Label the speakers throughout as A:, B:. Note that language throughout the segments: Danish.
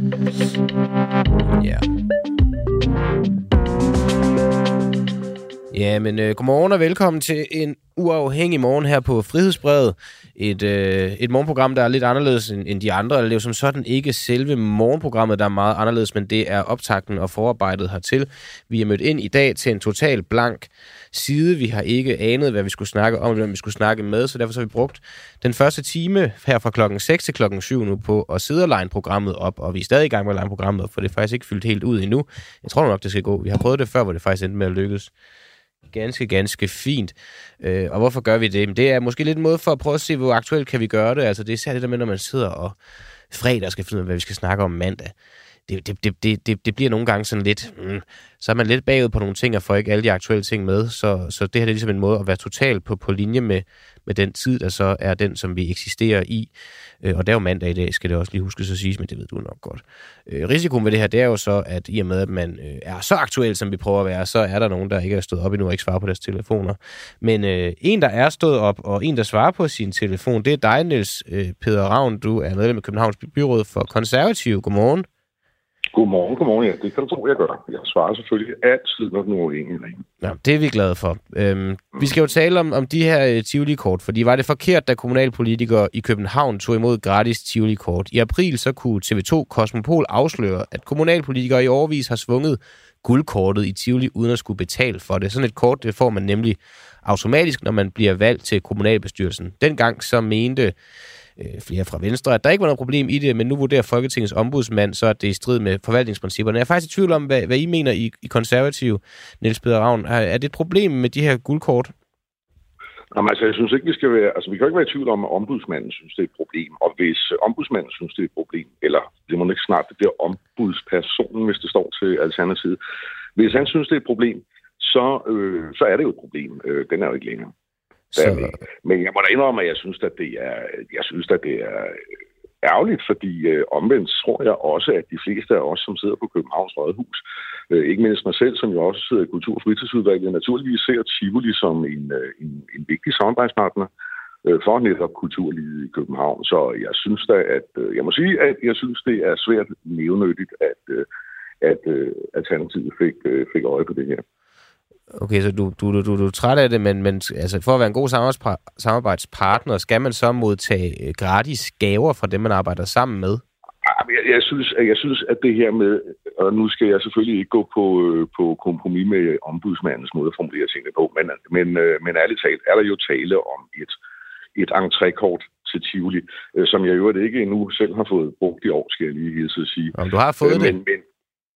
A: Ja. Ja, men øh, godmorgen og velkommen til en uafhængig morgen her på Frihedsbrevet. Et, øh, et morgenprogram, der er lidt anderledes end, end de andre. Det er jo som sådan ikke selve morgenprogrammet, der er meget anderledes, men det er optakten og forarbejdet hertil. Vi er mødt ind i dag til en total blank side. Vi har ikke anet, hvad vi skulle snakke om, hvem vi skulle snakke med, så derfor så har vi brugt den første time her fra klokken 6 til klokken 7 nu på at sidde og line programmet op, og vi er stadig i gang med at line programmet op, for det er faktisk ikke fyldt helt ud endnu. Jeg tror nok, det skal gå. Vi har prøvet det før, hvor det faktisk endte med at lykkes ganske, ganske fint. Øh, og hvorfor gør vi det? det er måske lidt en måde for at prøve at se, hvor aktuelt kan vi gøre det. Altså det er særligt det der med, når man sidder og fredag skal finde ud af, hvad vi skal snakke om mandag. Det, det, det, det, det, det bliver nogle gange sådan lidt... Mm, så er man lidt bagud på nogle ting, og får ikke alle de aktuelle ting med. Så, så det her det er ligesom en måde at være totalt på, på linje med, med den tid, der så er den, som vi eksisterer i. Øh, og det er jo mandag i dag, skal det også lige huske at sige, men det ved du nok godt. Øh, risikoen ved det her, det er jo så, at i og med, at man øh, er så aktuel, som vi prøver at være, så er der nogen, der ikke er stået op endnu og ikke svarer på deres telefoner. Men øh, en, der er stået op, og en, der svarer på sin telefon, det er dig, Niels øh, Peder Ravn. Du er medlem af Københavns Byråd for Konservative. Godmorgen.
B: Godmorgen, godmorgen. Ja, det kan du tro, jeg gør. Jeg svarer selvfølgelig altid, når den er uafhængig.
A: Ja, det er vi glade for. Øhm, vi skal jo tale om, om de her øh, Tivoli-kort, fordi var det forkert, da kommunalpolitikere i København tog imod gratis Tivoli-kort? I april så kunne TV2 Kosmopol afsløre, at kommunalpolitikere i overvis har svunget guldkortet i Tivoli, uden at skulle betale for det. Sådan et kort, det får man nemlig automatisk, når man bliver valgt til kommunalbestyrelsen. Dengang så mente øh, flere fra Venstre, at der ikke var noget problem i det, men nu vurderer Folketingets ombudsmand, så at det er i strid med forvaltningsprincipperne. Jeg er faktisk i tvivl om, hvad, hvad I mener i, i konservativ, Niels Peder Ravn. Er, er det et problem med de her guldkort?
B: Jamen, altså, jeg synes ikke, vi skal være... Altså, vi kan ikke være i tvivl om, at ombudsmanden synes, det er et problem. Og hvis øh, ombudsmanden synes, det er et problem, eller det må ikke snart, det bliver ombudspersonen, hvis det står til alternativet. Hvis han synes, det er et problem, så, øh, så er det jo et problem. Øh, den er jo ikke længere. Så... Øh, men jeg må da indrømme, at jeg synes, at det er, jeg synes, at det er ærgerligt, fordi øh, omvendt tror jeg også, at de fleste af os, som sidder på Københavns Rådhus, øh, ikke mindst mig selv, som jo også sidder i Kultur- og Fritidsudvalget, naturligvis ser Tivoli som en, øh, en, en vigtig samarbejdspartner øh, for netop kulturlivet i København. Så jeg synes da, at øh, jeg må sige, at jeg synes, det er svært nævnyttigt, at, øh, at øh, Alternativet fik, øh, fik øje på det her.
A: Okay, så du, du, du, du er træt af det, men, men altså, for at være en god samarbejdspartner, skal man så modtage øh, gratis gaver fra dem, man arbejder sammen med?
B: Jeg, jeg, synes, jeg synes, at det her med, og nu skal jeg selvfølgelig ikke gå på, øh, på kompromis med ombudsmandens måde at formulere tingene på, men, men, øh, men ærligt talt er der jo tale om et, et entrékort til Tivoli, som jeg jo ikke endnu selv har fået brugt i år, skal jeg lige hilse at sige.
A: Om du har fået men,
B: det? Men,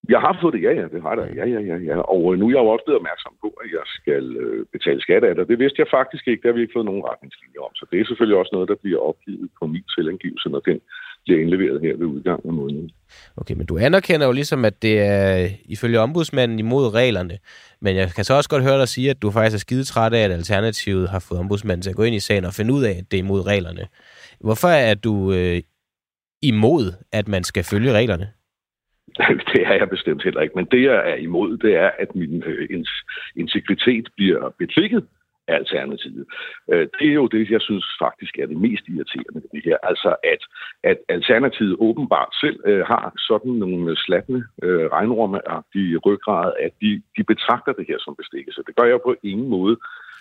B: jeg har fået det, ja, ja, det har der. Ja, ja, ja, ja. Og øh, nu er jeg jo også blevet opmærksom på, at jeg skal øh, betale skat af det. Det vidste jeg faktisk ikke, der har vi ikke fået nogen retningslinjer om. Så det er selvfølgelig også noget, der bliver opgivet på min selvangivelse, når den bliver indleveret her ved udgangen af måneden.
A: Okay, men du anerkender jo ligesom, at det er ifølge ombudsmanden imod reglerne. Men jeg kan så også godt høre dig sige, at du faktisk er skide træt af, at Alternativet har fået ombudsmanden til at gå ind i sagen og finde ud af, at det er imod reglerne. Hvorfor er du øh, imod, at man skal følge reglerne?
B: Det er jeg bestemt heller ikke. Men det, jeg er imod, det er, at min øh, integritet bliver beklikket af Alternativet. Øh, det er jo det, jeg synes faktisk er det mest irriterende ved det her. Altså, at, at Alternativet åbenbart selv øh, har sådan nogle slattende øh, regnrummeagtige ryggrad, at de, de betragter det her som bestikkelse. Det gør jeg på ingen måde.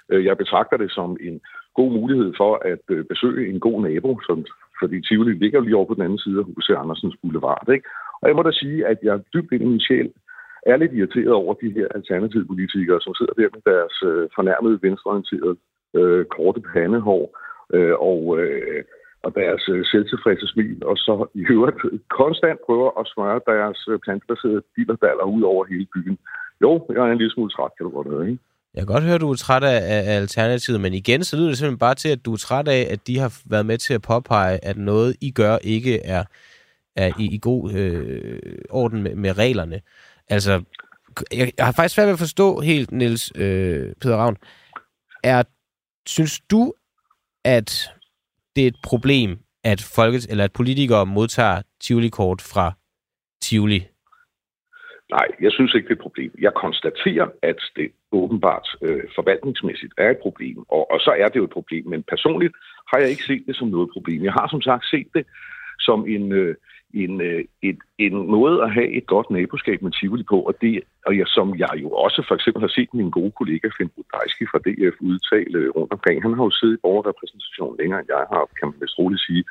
B: Øh, jeg betragter det som en god mulighed for at øh, besøge en god nabo, som, fordi Tivoli ligger lige over på den anden side af H.C. Andersens Boulevard. Ikke? Og jeg må da sige, at jeg dybt ind i min sjæl er lidt irriteret over de her alternative politikere, som sidder der med deres øh, fornærmede venstreorienterede øh, korte pandehår øh, og, øh, og deres øh, selvtilfredse smil, og så i øvrigt konstant prøver at smøre deres øh, plantebaserede billerdaller ud over hele byen. Jo, jeg er en lille smule træt, kan du godt høre, ikke?
A: Jeg kan godt høre, at du er træt af, af Alternativet, men igen, så lyder det simpelthen bare til, at du er træt af, at de har været med til at påpege, at noget, I gør, ikke er er i, i god øh, orden med, med reglerne. Altså, jeg, jeg har faktisk svært ved at forstå helt, Niels øh, Peter Ravn. Er, synes du, at det er et problem, at folket, eller at politikere modtager Tivoli-kort fra Tivoli?
B: Nej, jeg synes ikke, det er et problem. Jeg konstaterer, at det åbenbart øh, forvaltningsmæssigt er et problem, og, og så er det jo et problem. Men personligt har jeg ikke set det som noget problem. Jeg har som sagt set det som en, øh, en, øh, et, en måde at have et godt naboskab med Tivoli på, og det, og jeg, som jeg jo også for eksempel har set min gode kollega Finn Budajski fra DF udtale øh, rundt omkring. Han har jo siddet i borgerrepræsentationen længere end jeg har, kan man vist roligt sige.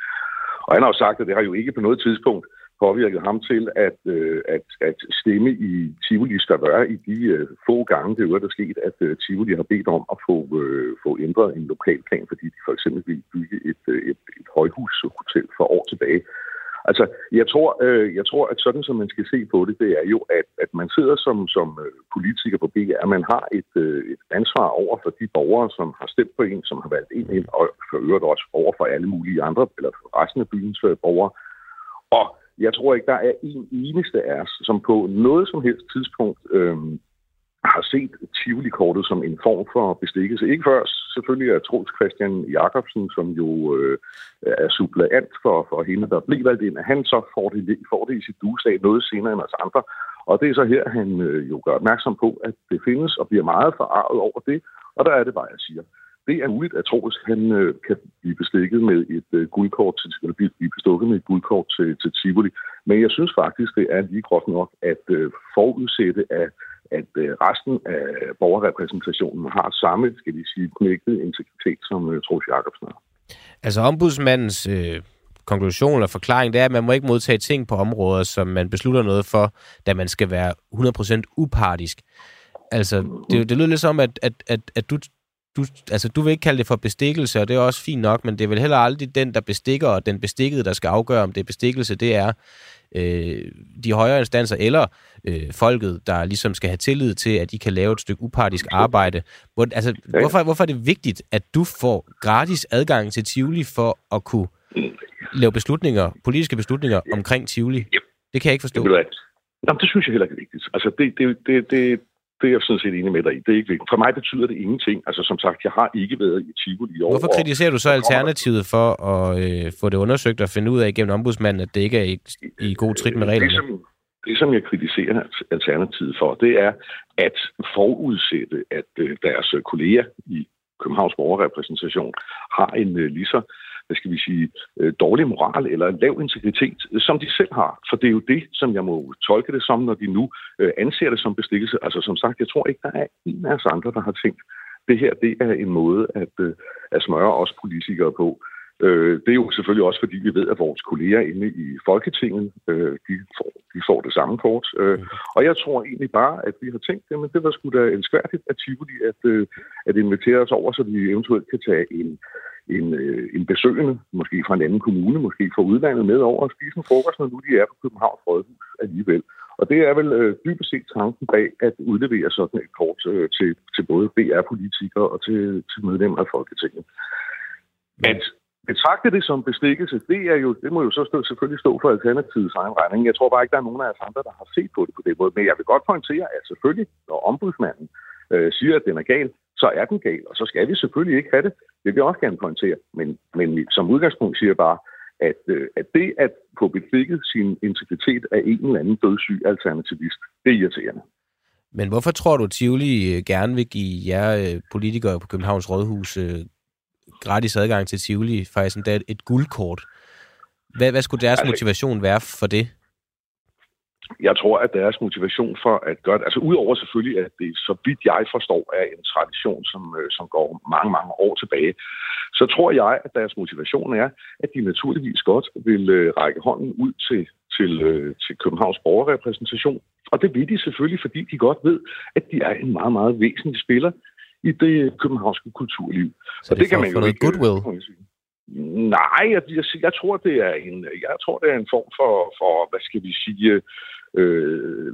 B: Og han har jo sagt, at det har jo ikke på noget tidspunkt påvirket ham til at, øh, at, at stemme i Tivoli være i de øh, få gange, det er der sket, at øh, Tivoli har bedt om at få, øh, få ændret en lokalplan, fordi de for eksempel vil bygge et, øh, et, et højhushotel for år tilbage. Altså, jeg tror, øh, jeg tror, at sådan som man skal se på det, det er jo, at, at man sidder som, som øh, politiker på BR, man har et, øh, et ansvar over for de borgere, som har stemt på en, som har valgt en ind, og for øvrigt også over for alle mulige andre, eller for resten af byens øh, borgere. Og jeg tror ikke, der er en eneste af os, som på noget som helst tidspunkt øh, har set Tivoli-kortet som en form for bestikkelse. Ikke før selvfølgelig er Troels Christian Jakobsen, som jo øh, er suppleant for, for hende, der blev valgt ind. Han så får det, får det i sit duesag noget senere end os andre. Og det er så her, han øh, jo gør opmærksom på, at det findes og bliver meget forarvet over det. Og der er det bare, jeg siger det er muligt, at Troels han øh, kan blive bestikket med et øh, guldkort til, eller blive bestukket med et guldkort til, til Tivoli. Men jeg synes faktisk, det er lige groft nok at øh, forudsætte, at, at øh, resten af borgerrepræsentationen har samme, skal vi sige, knægtet integritet, som øh, Troels Jacobsen har.
A: Altså ombudsmandens øh, konklusion eller forklaring, det er, at man må ikke modtage ting på områder, som man beslutter noget for, da man skal være 100% upartisk. Altså, det, det lyder lidt som, at, at, at, at du du, altså, du vil ikke kalde det for bestikkelse, og det er også fint nok, men det er vel heller aldrig den, der bestikker, og den bestikkede, der skal afgøre, om det er bestikkelse, det er øh, de højere instanser, eller øh, folket, der ligesom skal have tillid til, at de kan lave et stykke upartisk arbejde. Hvor, altså, hvorfor, hvorfor er det vigtigt, at du får gratis adgang til Tivoli for at kunne lave beslutninger, politiske beslutninger omkring Tivoli? Det kan jeg ikke forstå.
B: Det, Jamen, det synes jeg heller ikke er vigtigt. Altså, det, det, det, det, det er jeg sådan set enig med dig i. Det er ikke vigtigt. For mig betyder det ingenting. Altså som sagt, jeg har ikke været i Tivoli i år.
A: Hvorfor kritiserer du så Alternativet for at øh, få det undersøgt og finde ud af gennem ombudsmanden, at det ikke er i, i god trit med reglerne?
B: Det som, det, som jeg kritiserer Alternativet for, det er at forudsætte, at øh, deres kolleger i Københavns borgerrepræsentation har en øh, lige så hvad skal vi sige, øh, dårlig moral eller lav integritet, som de selv har. For det er jo det, som jeg må tolke det som, når de nu øh, anser det som bestikkelse. Altså som sagt, jeg tror ikke, der er en af os andre, der har tænkt, det her det er en måde at, øh, at smøre os politikere på. Det er jo selvfølgelig også, fordi vi ved, at vores kolleger inde i Folketinget, de får, de får det samme kort. Og jeg tror egentlig bare, at vi har tænkt, at det var sgu da elskværdigt af Tivoli at, at invitere os over, så vi eventuelt kan tage en, en, øh, en besøgende, måske fra en anden kommune, måske fra udlandet, med over og spise en frokost, når nu de er på Københavns Rådhus alligevel. Og det er vel øh, dybest set tanken bag at udlevere sådan et kort øh, til, til både BR-politikere og til, til medlemmer af Folketinget. At betragte det som bestikkelse, det, er jo, det må jo så stå, selvfølgelig stå for Alternativets egen regning. Jeg tror bare ikke, der er nogen af os andre, der har set på det på den måde. Men jeg vil godt pointere, at selvfølgelig, når ombudsmanden øh, siger, at den er gal, så er den gal, og så skal vi selvfølgelig ikke have det. Det vil jeg også gerne pointere. Men, men som udgangspunkt siger jeg bare, at, øh, at det at få beflikket sin integritet af en eller anden dødssyg alternativist, det er irriterende.
A: Men hvorfor tror du, Tivoli øh, gerne vil give jer øh, politikere på Københavns Rådhus gratis adgang til Tivoli, faktisk endda et guldkort? Hvad, hvad skulle deres altså, motivation være for det?
B: Jeg tror, at deres motivation for at gøre det, altså udover selvfølgelig, at det, så vidt jeg forstår, er en tradition, som, øh, som går mange, mange år tilbage, så tror jeg, at deres motivation er, at de naturligvis godt vil øh, række hånden ud til, til, øh, til Københavns borgerrepræsentation. Og det vil de selvfølgelig, fordi de godt ved, at de er en meget, meget væsentlig spiller i det københavnske kulturliv.
A: Så det, og det for, kan man jo ikke, goodwill?
B: Nej, jeg, jeg, jeg tror, det er en, jeg tror, det er en form for, for hvad skal vi sige, øh,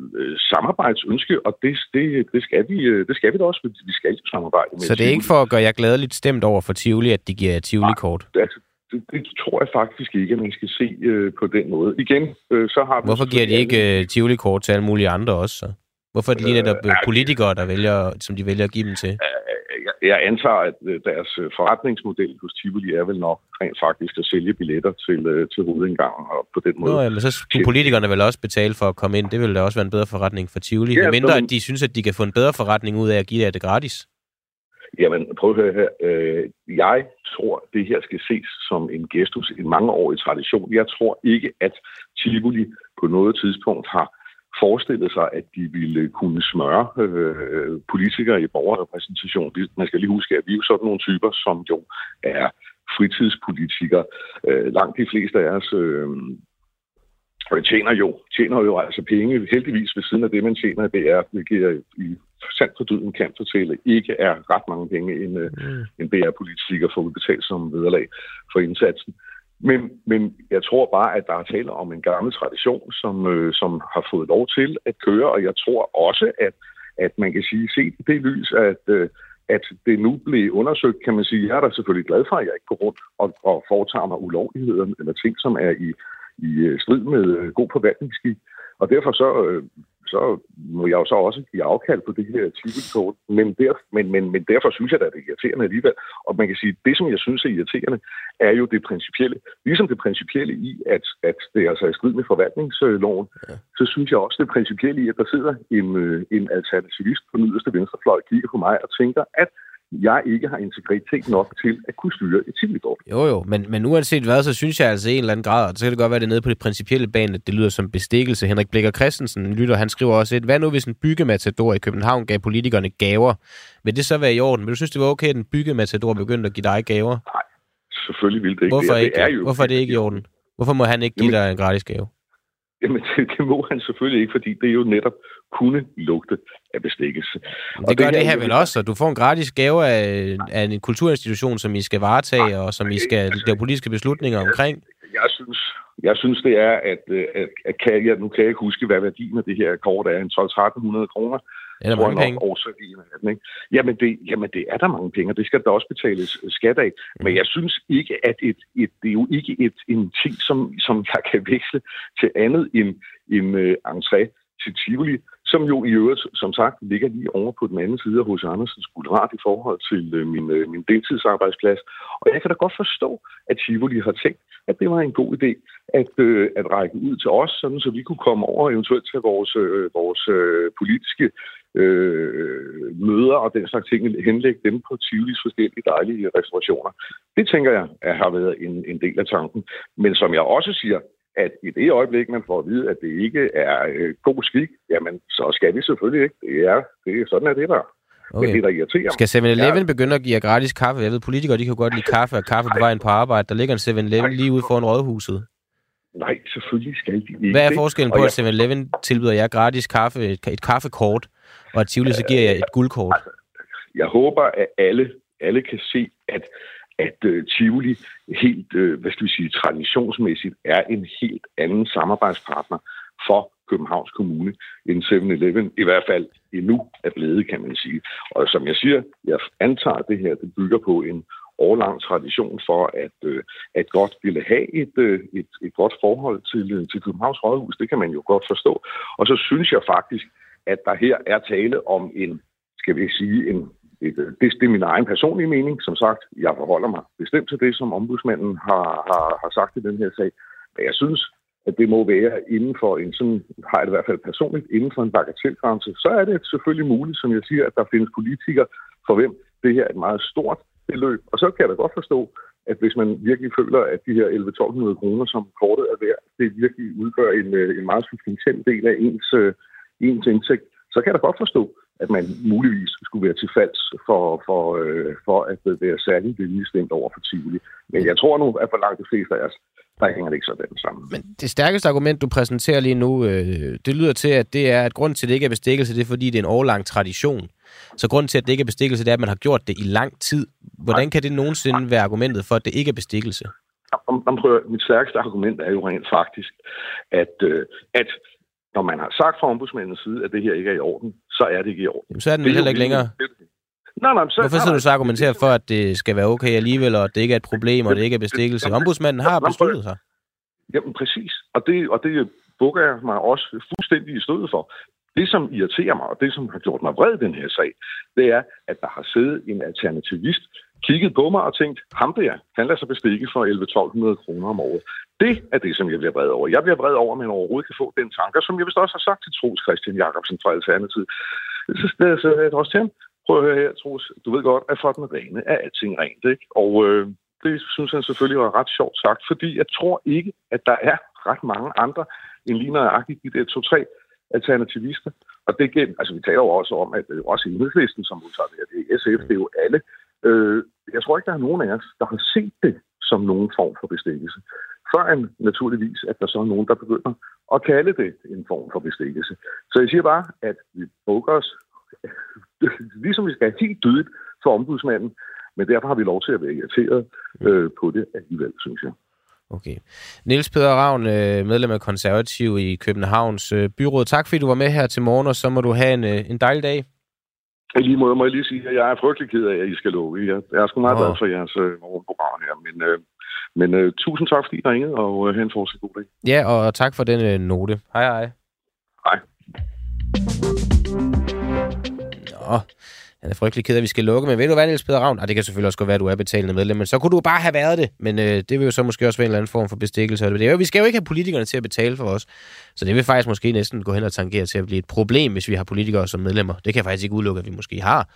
B: samarbejdsønske, og det, det, det, skal vi, det skal vi da også, vi skal samarbejde med
A: Så det er ikke for at gøre jer gladeligt stemt over for Tivoli, at de giver Tivoli-kort?
B: Nej, altså, det, det tror jeg faktisk ikke, at man skal se øh, på den måde. Igen, øh, så har
A: Hvorfor giver de ikke øh, Tivoli-kort til alle mulige andre også, så? Hvorfor er det lige netop øh, politikere, der vælger, som de vælger at give dem til?
B: Jeg antager, at øh, deres øh, forretningsmodel hos Tivoli er vel nok rent faktisk at sælge billetter til, øh, til hovedindgangen, og på den måde...
A: Nå, ja, men så skulle politikerne vel også betale for at komme ind. Det ville da også være en bedre forretning for Tivoli. Ja, mindre, at de synes, at de kan få en bedre forretning ud af at give jer det gratis.
B: Jamen, prøv at høre her. Jeg tror, det her skal ses som en gestus, en mangeårig tradition. Jeg tror ikke, at Tivoli på noget tidspunkt har forestillet sig, at de ville kunne smøre øh, politikere i borgerrepræsentation. Man skal lige huske, at vi er jo sådan nogle typer, som jo er fritidspolitikere. Øh, langt de fleste af os øh, tjener jo, tjener jo altså penge, heldigvis ved siden af det, man tjener, det er, hvilket i sandt for dyden kan fortælle, ikke er ret mange penge, en, øh, mm. en BR-politiker får udbetalt som vederlag for indsatsen. Men, men jeg tror bare, at der er tale om en gammel tradition, som, øh, som har fået lov til at køre, og jeg tror også, at, at man kan sige, set i det lys, at, øh, at det nu blev undersøgt, kan man sige, jeg er da selvfølgelig glad for, at jeg ikke går rundt og, og foretager mig ulovligheder eller ting, som er i, i øh, strid med øh, god forvaltningsskik. Og derfor så, øh, så må jeg jo så også give afkald på det her tvivlkort. Men, der, men, men, men derfor synes jeg, at det er irriterende alligevel. Og man kan sige, at det, som jeg synes er irriterende, er jo det principielle. Ligesom det principielle i, at, at det er altså i strid med forvaltningsloven, ja. så synes jeg også det principielle i, at der sidder en, øh, en alternativist på den yderste venstrefløj, kigger på mig og tænker, at jeg ikke har integritet nok til at kunne styre et titelkort.
A: Jo, jo, men, men uanset hvad, så synes jeg altså i en eller anden grad, og så kan det godt være, det nede på det principielle bane, at det lyder som bestikkelse. Henrik Blikker Christensen lytter, han skriver også et, hvad nu hvis en byggematador i København gav politikerne gaver? Vil det så være i orden? Men du synes, det var okay, at en byggematador begyndte at give dig gaver?
B: Nej, selvfølgelig vil det ikke.
A: Hvorfor, ikke? Det er jo Hvorfor er det ikke i orden? Hvorfor må han ikke give Jamen, dig en gratis gave?
B: Jamen, det, det må han selvfølgelig ikke, fordi det er jo netop kunne lugte af bestikkelse.
A: Det og gør det, det her vel også, og du får en gratis gave af, af en kulturinstitution, som I skal varetage, og som I skal lave politiske beslutninger omkring.
B: Jeg synes, jeg synes det er, at, at, at kan jeg, nu kan jeg ikke huske, hvad værdien af det her kort er, en 12-1300 kroner.
A: Er der mange penge?
B: Af den, ikke? Jamen, det, jamen, det er der mange penge, og det skal der også betales skat af. Men jeg synes ikke, at et, et, det er jo ikke et, en ting, som, som jeg kan veksle til andet end en uh, entré til Tivoli som jo i øvrigt, som sagt, ligger lige over på den anden side af hos Andersens Boulevard i forhold til øh, min, øh, min deltidsarbejdsplads. Og jeg kan da godt forstå, at Tivoli har tænkt, at det var en god idé at, øh, at række ud til os, sådan så vi kunne komme over eventuelt til vores, øh, vores øh, politiske øh, møder og den slags ting, henlægge dem på Tivolis forskellige dejlige restaurationer. Det tænker jeg at har været en, en del af tanken. Men som jeg også siger, at i det øjeblik, man får at vide, at det ikke er øh, god skik, jamen, så skal vi selvfølgelig ikke. Det er, det er sådan, at det der. Okay. Men det, der irriterer
A: Skal 7-Eleven ja. begynde at give gratis kaffe? Jeg ved, politikere de kan godt lide kaffe og kaffe på vejen på arbejde. Der ligger en 7-Eleven lige ude foran rådhuset.
B: Nej, selvfølgelig skal de ikke.
A: Hvad er forskellen på, at 7-Eleven tilbyder jer gratis kaffe, et, et kaffekort, og at Tivoli så giver jer et guldkort? Altså,
B: jeg håber, at alle, alle kan se, at at øh, Tivoli helt, øh, hvad skal vi sige, traditionsmæssigt er en helt anden samarbejdspartner for Københavns Kommune end 7-Eleven, i hvert fald endnu er blevet, kan man sige. Og som jeg siger, jeg antager, at det her det bygger på en årlang tradition for, at, øh, at godt ville have et, øh, et, et godt forhold til, øh, til Københavns Rådhus. Det kan man jo godt forstå. Og så synes jeg faktisk, at der her er tale om en, skal vi sige, en et, øh, det, det er min egen personlige mening. Som sagt, jeg forholder mig bestemt til det, som ombudsmanden har, har, har sagt i den her sag. Men jeg synes, at det må være inden for en sådan, har jeg det i hvert fald personligt, inden for en bagatelgrænse, så er det selvfølgelig muligt, som jeg siger, at der findes politikere, for hvem det her er et meget stort beløb. Og så kan jeg da godt forstå, at hvis man virkelig føler, at de her 11-1200 kroner, som kortet er værd, det virkelig udgør en, øh, en meget substantiel del af ens, øh, ens indtægt, så kan jeg da godt forstå, at man muligvis skulle være til falds for, for, øh, for at være særligt stemt over for Tivoli. Men jeg tror nu, at for langt de fleste af os, der hænger det ikke sådan sammen.
A: Men det stærkeste argument, du præsenterer lige nu, øh, det lyder til, at det er, at grund til, at det ikke er bestikkelse, det er, fordi det er en årlang tradition. Så grund til, at det ikke er bestikkelse, det er, at man har gjort det i lang tid. Hvordan kan det nogensinde være argumentet for, at det ikke er bestikkelse?
B: Om, om prøver, mit stærkeste argument er jo rent faktisk, at, øh, at når man har sagt fra ombudsmandens side, at det her ikke er i orden, så er det ikke i orden.
A: Jamen, så er den det heller ikke længere.
B: Nej, nej, så,
A: Hvorfor så du så argumentere for, at det skal være okay alligevel, og at det ikke er et problem, og det ikke er bestikkelse? Ombudsmanden har besluttet sig.
B: Jamen præcis, og det, og det bukker jeg mig også fuldstændig i stødet for. Det, som irriterer mig, og det, som har gjort mig vred i den her sag, det er, at der har siddet en alternativist, kigget på mig og tænkt, ham der, han lader sig bestikke for 11-1200 kroner om året. Det er det, som jeg bliver vred over. Jeg bliver vred over, at man overhovedet kan få den tanker, som jeg vist også har sagt til Troels Christian Jacobsen fra Alternativet. Så, så jeg også til ham, prøv at høre her, Troels, du ved godt, at for den rene er alting rent, ikke? Og øh, det synes han selvfølgelig var ret sjovt sagt, fordi jeg tror ikke, at der er ret mange andre end lige nøjagtigt de der to-tre alternativister. Og det gennem, altså vi taler jo også om, at det er også enhedslisten, som modtager det, det er SF, det er jo alle. Øh, jeg tror ikke, der er nogen af os, der har set det som nogen form for bestikkelse. Før en naturligvis, at der så er nogen, der begynder at kalde det en form for bestikkelse. Så jeg siger bare, at vi bukker os, ligesom vi skal helt dydigt for ombudsmanden, men derfor har vi lov til at være irriteret øh, på det alligevel, synes jeg.
A: Okay. Niels Peder Ravn, øh, medlem af konservativ i Københavns øh, byråd. Tak fordi du var med her til morgen, og så må du have en, øh, en dejlig dag.
B: I lige måde må jeg lige sige, at jeg er frygtelig ked af, at I skal lukke. Jeg, jeg er sgu meget glad for jeres øh, morgenprogram her, men, øh, men øh, tusind tak, fordi I ringede, og øh, have en fortsat god dag.
A: Ja, og tak for den øh, note. Hej hej.
B: Hej.
A: Nå, han er frygtelig ked af, at vi skal lukke, men ved du hvad, Niels Peder Ravn? Og det kan selvfølgelig også godt være, at du er betalende medlem, men så kunne du bare have været det. Men øh, det vil jo så måske også være en eller anden form for bestikkelse. Det er jo, vi skal jo ikke have politikerne til at betale for os. Så det vil faktisk måske næsten gå hen og tangere til at blive et problem, hvis vi har politikere som medlemmer. Det kan jeg faktisk ikke udelukke, at vi måske har.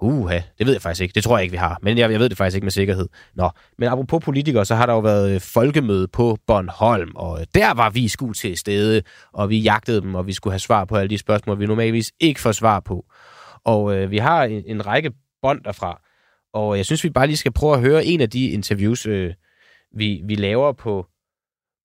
A: Uha, det ved jeg faktisk ikke. Det tror jeg ikke, vi har. Men jeg, jeg ved det faktisk ikke med sikkerhed. Nå, men apropos politikere, så har der jo været øh, folkemøde på Bornholm, og øh, der var vi sku til stede, og vi jagtede dem, og vi skulle have svar på alle de spørgsmål, vi normalvis ikke får svar på. Og øh, vi har en, en række bånd derfra, og øh, jeg synes, vi bare lige skal prøve at høre en af de interviews, øh, vi, vi laver på,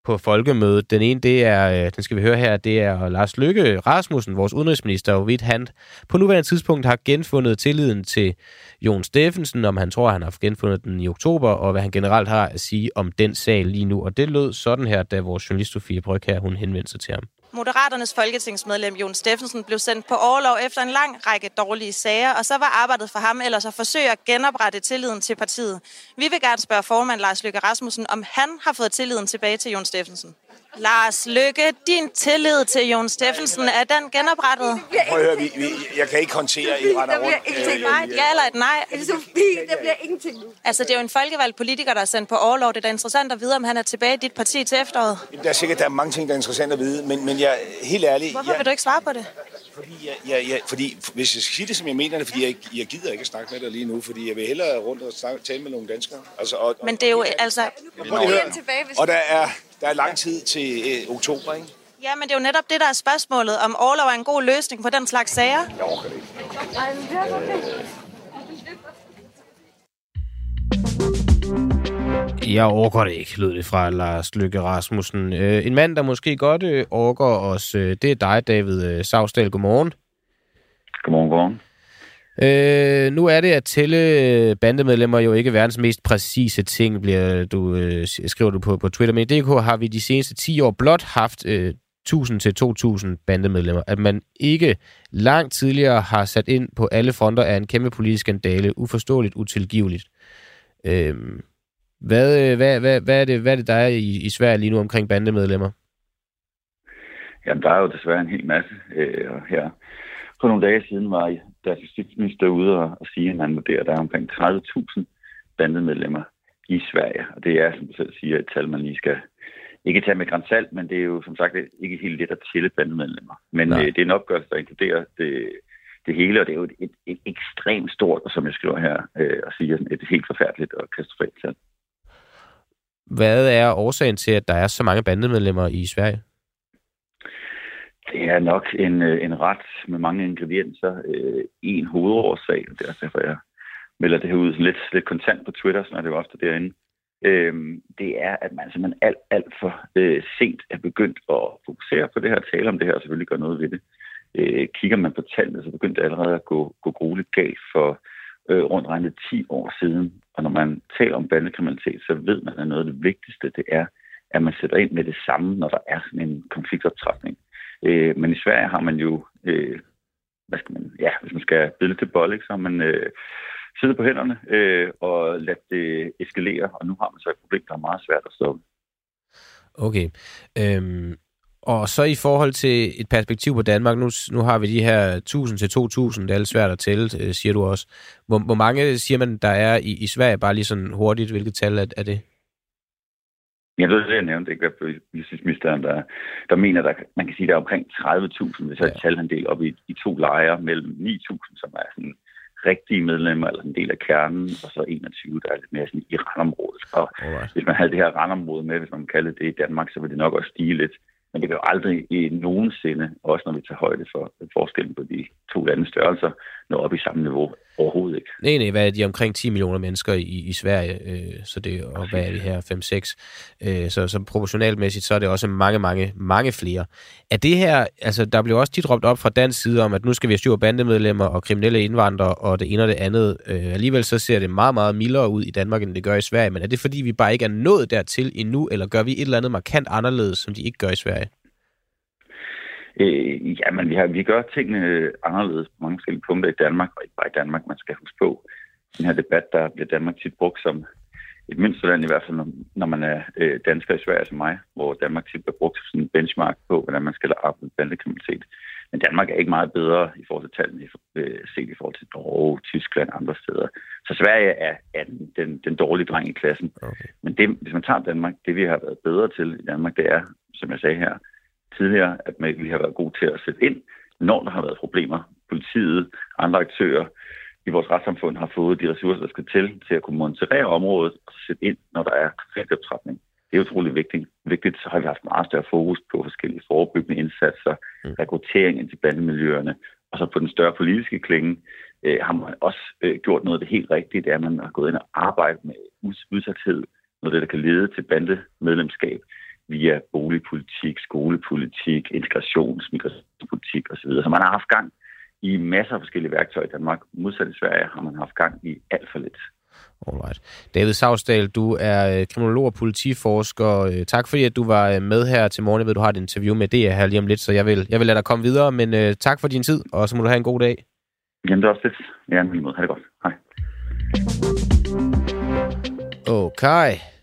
A: på folkemødet. Den ene, det er, øh, den skal vi høre her, det er Lars Lykke Rasmussen, vores udenrigsminister, og han på nuværende tidspunkt har genfundet tilliden til Jon Steffensen, om han tror, han har genfundet den i oktober, og hvad han generelt har at sige om den sag lige nu. Og det lød sådan her, da vores journalist Sofie Bryg her, hun henvendte sig til ham.
C: Moderaternes folketingsmedlem Jon Steffensen blev sendt på overlov efter en lang række dårlige sager, og så var arbejdet for ham ellers at forsøge at genoprette tilliden til partiet. Vi vil gerne spørge formand Lars Løkke Rasmussen, om han har fået tilliden tilbage til Jon Steffensen. Lars Lykke, din tillid til Jon Steffensen, er den genoprettet?
D: Prøv at høre, vi, vi, jeg kan ikke håndtere, at I render
E: Der bliver
D: rundt.
E: ingenting.
C: Nej, et ja eller et nej.
E: Sofie, der bliver ingenting nu.
C: Altså, det er jo en folkevalgt politiker, der er sendt på overlov. Det er da interessant at vide, om han er tilbage i dit parti til efteråret.
D: Der er sikkert der er mange ting, der er interessant at vide, men, men jeg helt ærligt...
C: Hvorfor
D: jeg,
C: vil du ikke svare på det?
D: Fordi, jeg, jeg, jeg, fordi hvis jeg skal sige det, som jeg mener det, fordi jeg, jeg gider ikke at snakke med dig lige nu, fordi jeg vil hellere rundt og snakke, tale med nogle danskere. Altså, og,
C: Men det er jo, altså...
D: Prøv lige at høre.
E: Igen tilbage, hvis
D: Og der er, der er lang tid til øh, oktober, ikke?
C: Ja, men det er jo netop det, der er spørgsmålet, om overlov er en god løsning på den slags sager.
D: Jeg orker det ikke.
E: Ej, men det er okay.
A: Jeg overgår det ikke, lød det fra Lars Lykke Rasmussen. Øh, en mand, der måske godt øh, overgår os, øh, det er dig, David øh, Savsdal. Godmorgen.
F: Godmorgen, godmorgen.
A: Øh, nu er det at tælle øh, bandemedlemmer jo ikke verdens mest præcise ting, bliver du, øh, skriver du på, på Twitter. Men i DK har vi de seneste 10 år blot haft øh, 1000 til 2000 bandemedlemmer. At man ikke langt tidligere har sat ind på alle fronter er en kæmpe politisk skandale. Uforståeligt, utilgiveligt. Øhm, øh, hvad, hvad, hvad, hvad, er det, hvad er det, der er i, i Sverige lige nu omkring bandemedlemmer?
F: Jamen, der er jo desværre en hel masse. Øh, her for nogle dage siden var deres justitsminister ude og, sige, at han vurderer, at der er omkring 30.000 bandemedlemmer i Sverige. Og det er, som du selv siger, et tal, man lige skal ikke tage med grænsalt, men det er jo som sagt ikke helt let at tælle bandemedlemmer. Men øh, det er en opgørelse, der inkluderer det, det hele, og det er jo et, et, et ekstremt stort, som jeg skriver her, øh, og siger, et helt forfærdeligt og katastrofalt tal.
A: Hvad er årsagen til, at der er så mange bandemedlemmer i Sverige?
F: Det er nok en, øh, en ret med mange ingredienser. Øh, en hovedårsag, og det er også derfor, jeg melder det her ud lidt, lidt kontant på Twitter, sådan er det jo ofte derinde. Øh, det er, at man simpelthen alt, alt for øh, sent er begyndt at fokusere på det her, tale om det her, og selvfølgelig gøre noget ved det. Øh, kigger man på tallene, så begyndte det allerede at gå, gå grueligt galt for øh, rundt regnet 10 år siden. Og når man taler om bandekriminalitet, så ved man, at noget af det vigtigste, det er, at man sætter ind med det samme, når der er sådan en konfliktoptrækning. Øh, men i Sverige har man jo, øh, hvad skal man, ja, hvis man skal bide til bold, ikke, så har man øh, siddet på hænderne øh, og ladt det eskalere, og nu har man så et problem, der er meget svært at stoppe.
A: Okay. Øhm, og så i forhold til et perspektiv på Danmark, nu, nu har vi de her 1000 til 2000, det er lidt svært at tælle, øh, siger du også. Hvor, hvor mange siger man, der er i, i Sverige, bare lige sådan hurtigt, hvilket tal er, er det?
F: Jeg ved det, jeg nævnte ikke, hvad justitsministeren, der, der mener, der, man kan sige, der er omkring 30.000, hvis jeg ja. tal han del op i, i to lejre mellem 9.000, som er sådan rigtige medlemmer, eller en del af kernen, og så 21, der er lidt mere sådan i randområdet. Og
A: Alright.
F: hvis man havde det her randområde med, hvis man kalder det i Danmark, så ville det nok også stige lidt. Men det vil jo aldrig i nogensinde, også når vi tager højde for forskellen på de to landes størrelser, nå op i samme niveau. Overhovedet ikke.
A: Nej, nej, hvad er de omkring 10 millioner mennesker i, i Sverige, øh, så det, og hvad er det her, 5-6, øh, så, så proportionalmæssigt, så er det også mange, mange, mange flere. Er det her, altså der blev også tit råbt op fra dansk side om, at nu skal vi have styr bandemedlemmer og kriminelle indvandrere og det ene og det andet. Øh, alligevel så ser det meget, meget mildere ud i Danmark, end det gør i Sverige, men er det fordi, vi bare ikke er nået dertil endnu, eller gør vi et eller andet markant anderledes, som de ikke gør i Sverige?
F: Øh, jamen, vi, har, vi gør tingene anderledes på mange forskellige punkter i Danmark, og ikke bare i Danmark, man skal huske på. Den her debat, der bliver Danmark tit brugt som et mindsteland, i hvert fald når, man er øh, dansker i Sverige som mig, hvor Danmark tit bliver brugt som sådan en benchmark på, hvordan man skal arbejde med bandekriminalitet. Men Danmark er ikke meget bedre i forhold til tallene, øh, set i forhold til Norge, Tyskland og andre steder. Så Sverige er, er den, den, den dårlige dreng i klassen.
A: Okay.
F: Men det, hvis man tager Danmark, det vi har været bedre til i Danmark, det er, som jeg sagde her tidligere, at vi har været gode til at sætte ind, når der har været problemer. Politiet, andre aktører i vores retssamfund har fået de ressourcer, der skal til, til at kunne monitorere området og sætte ind, når der er konfliktoptrætning. Det er utrolig vigtigt. vigtigt. Så har vi haft meget større fokus på forskellige forebyggende indsatser,
A: Mm.
F: rekruttering ind til bandemiljøerne, og så på den større politiske klinge øh, har man også øh, gjort noget af det helt rigtige, det er, at man har gået ind og arbejdet med uds- udsathed, noget af det, der kan lede til bandemedlemskab via boligpolitik, skolepolitik, integrations, migrationspolitik osv. Så man har haft gang i masser af forskellige værktøjer i Danmark. Modsat i Sverige har man haft gang i alt for lidt.
A: Alright. David Savsdal, du er øh, kriminolog og politiforsker. Øh, Tak fordi, at du var øh, med her til morgen. Jeg ved, du har et interview med det her lige om lidt, så jeg vil, jeg vil lade dig komme videre, men uh, tak for din tid, og så må du have en god dag.
F: Jamen, det er også lidt. Ja, lige måde. Ha' det godt. Hej.
A: Okay.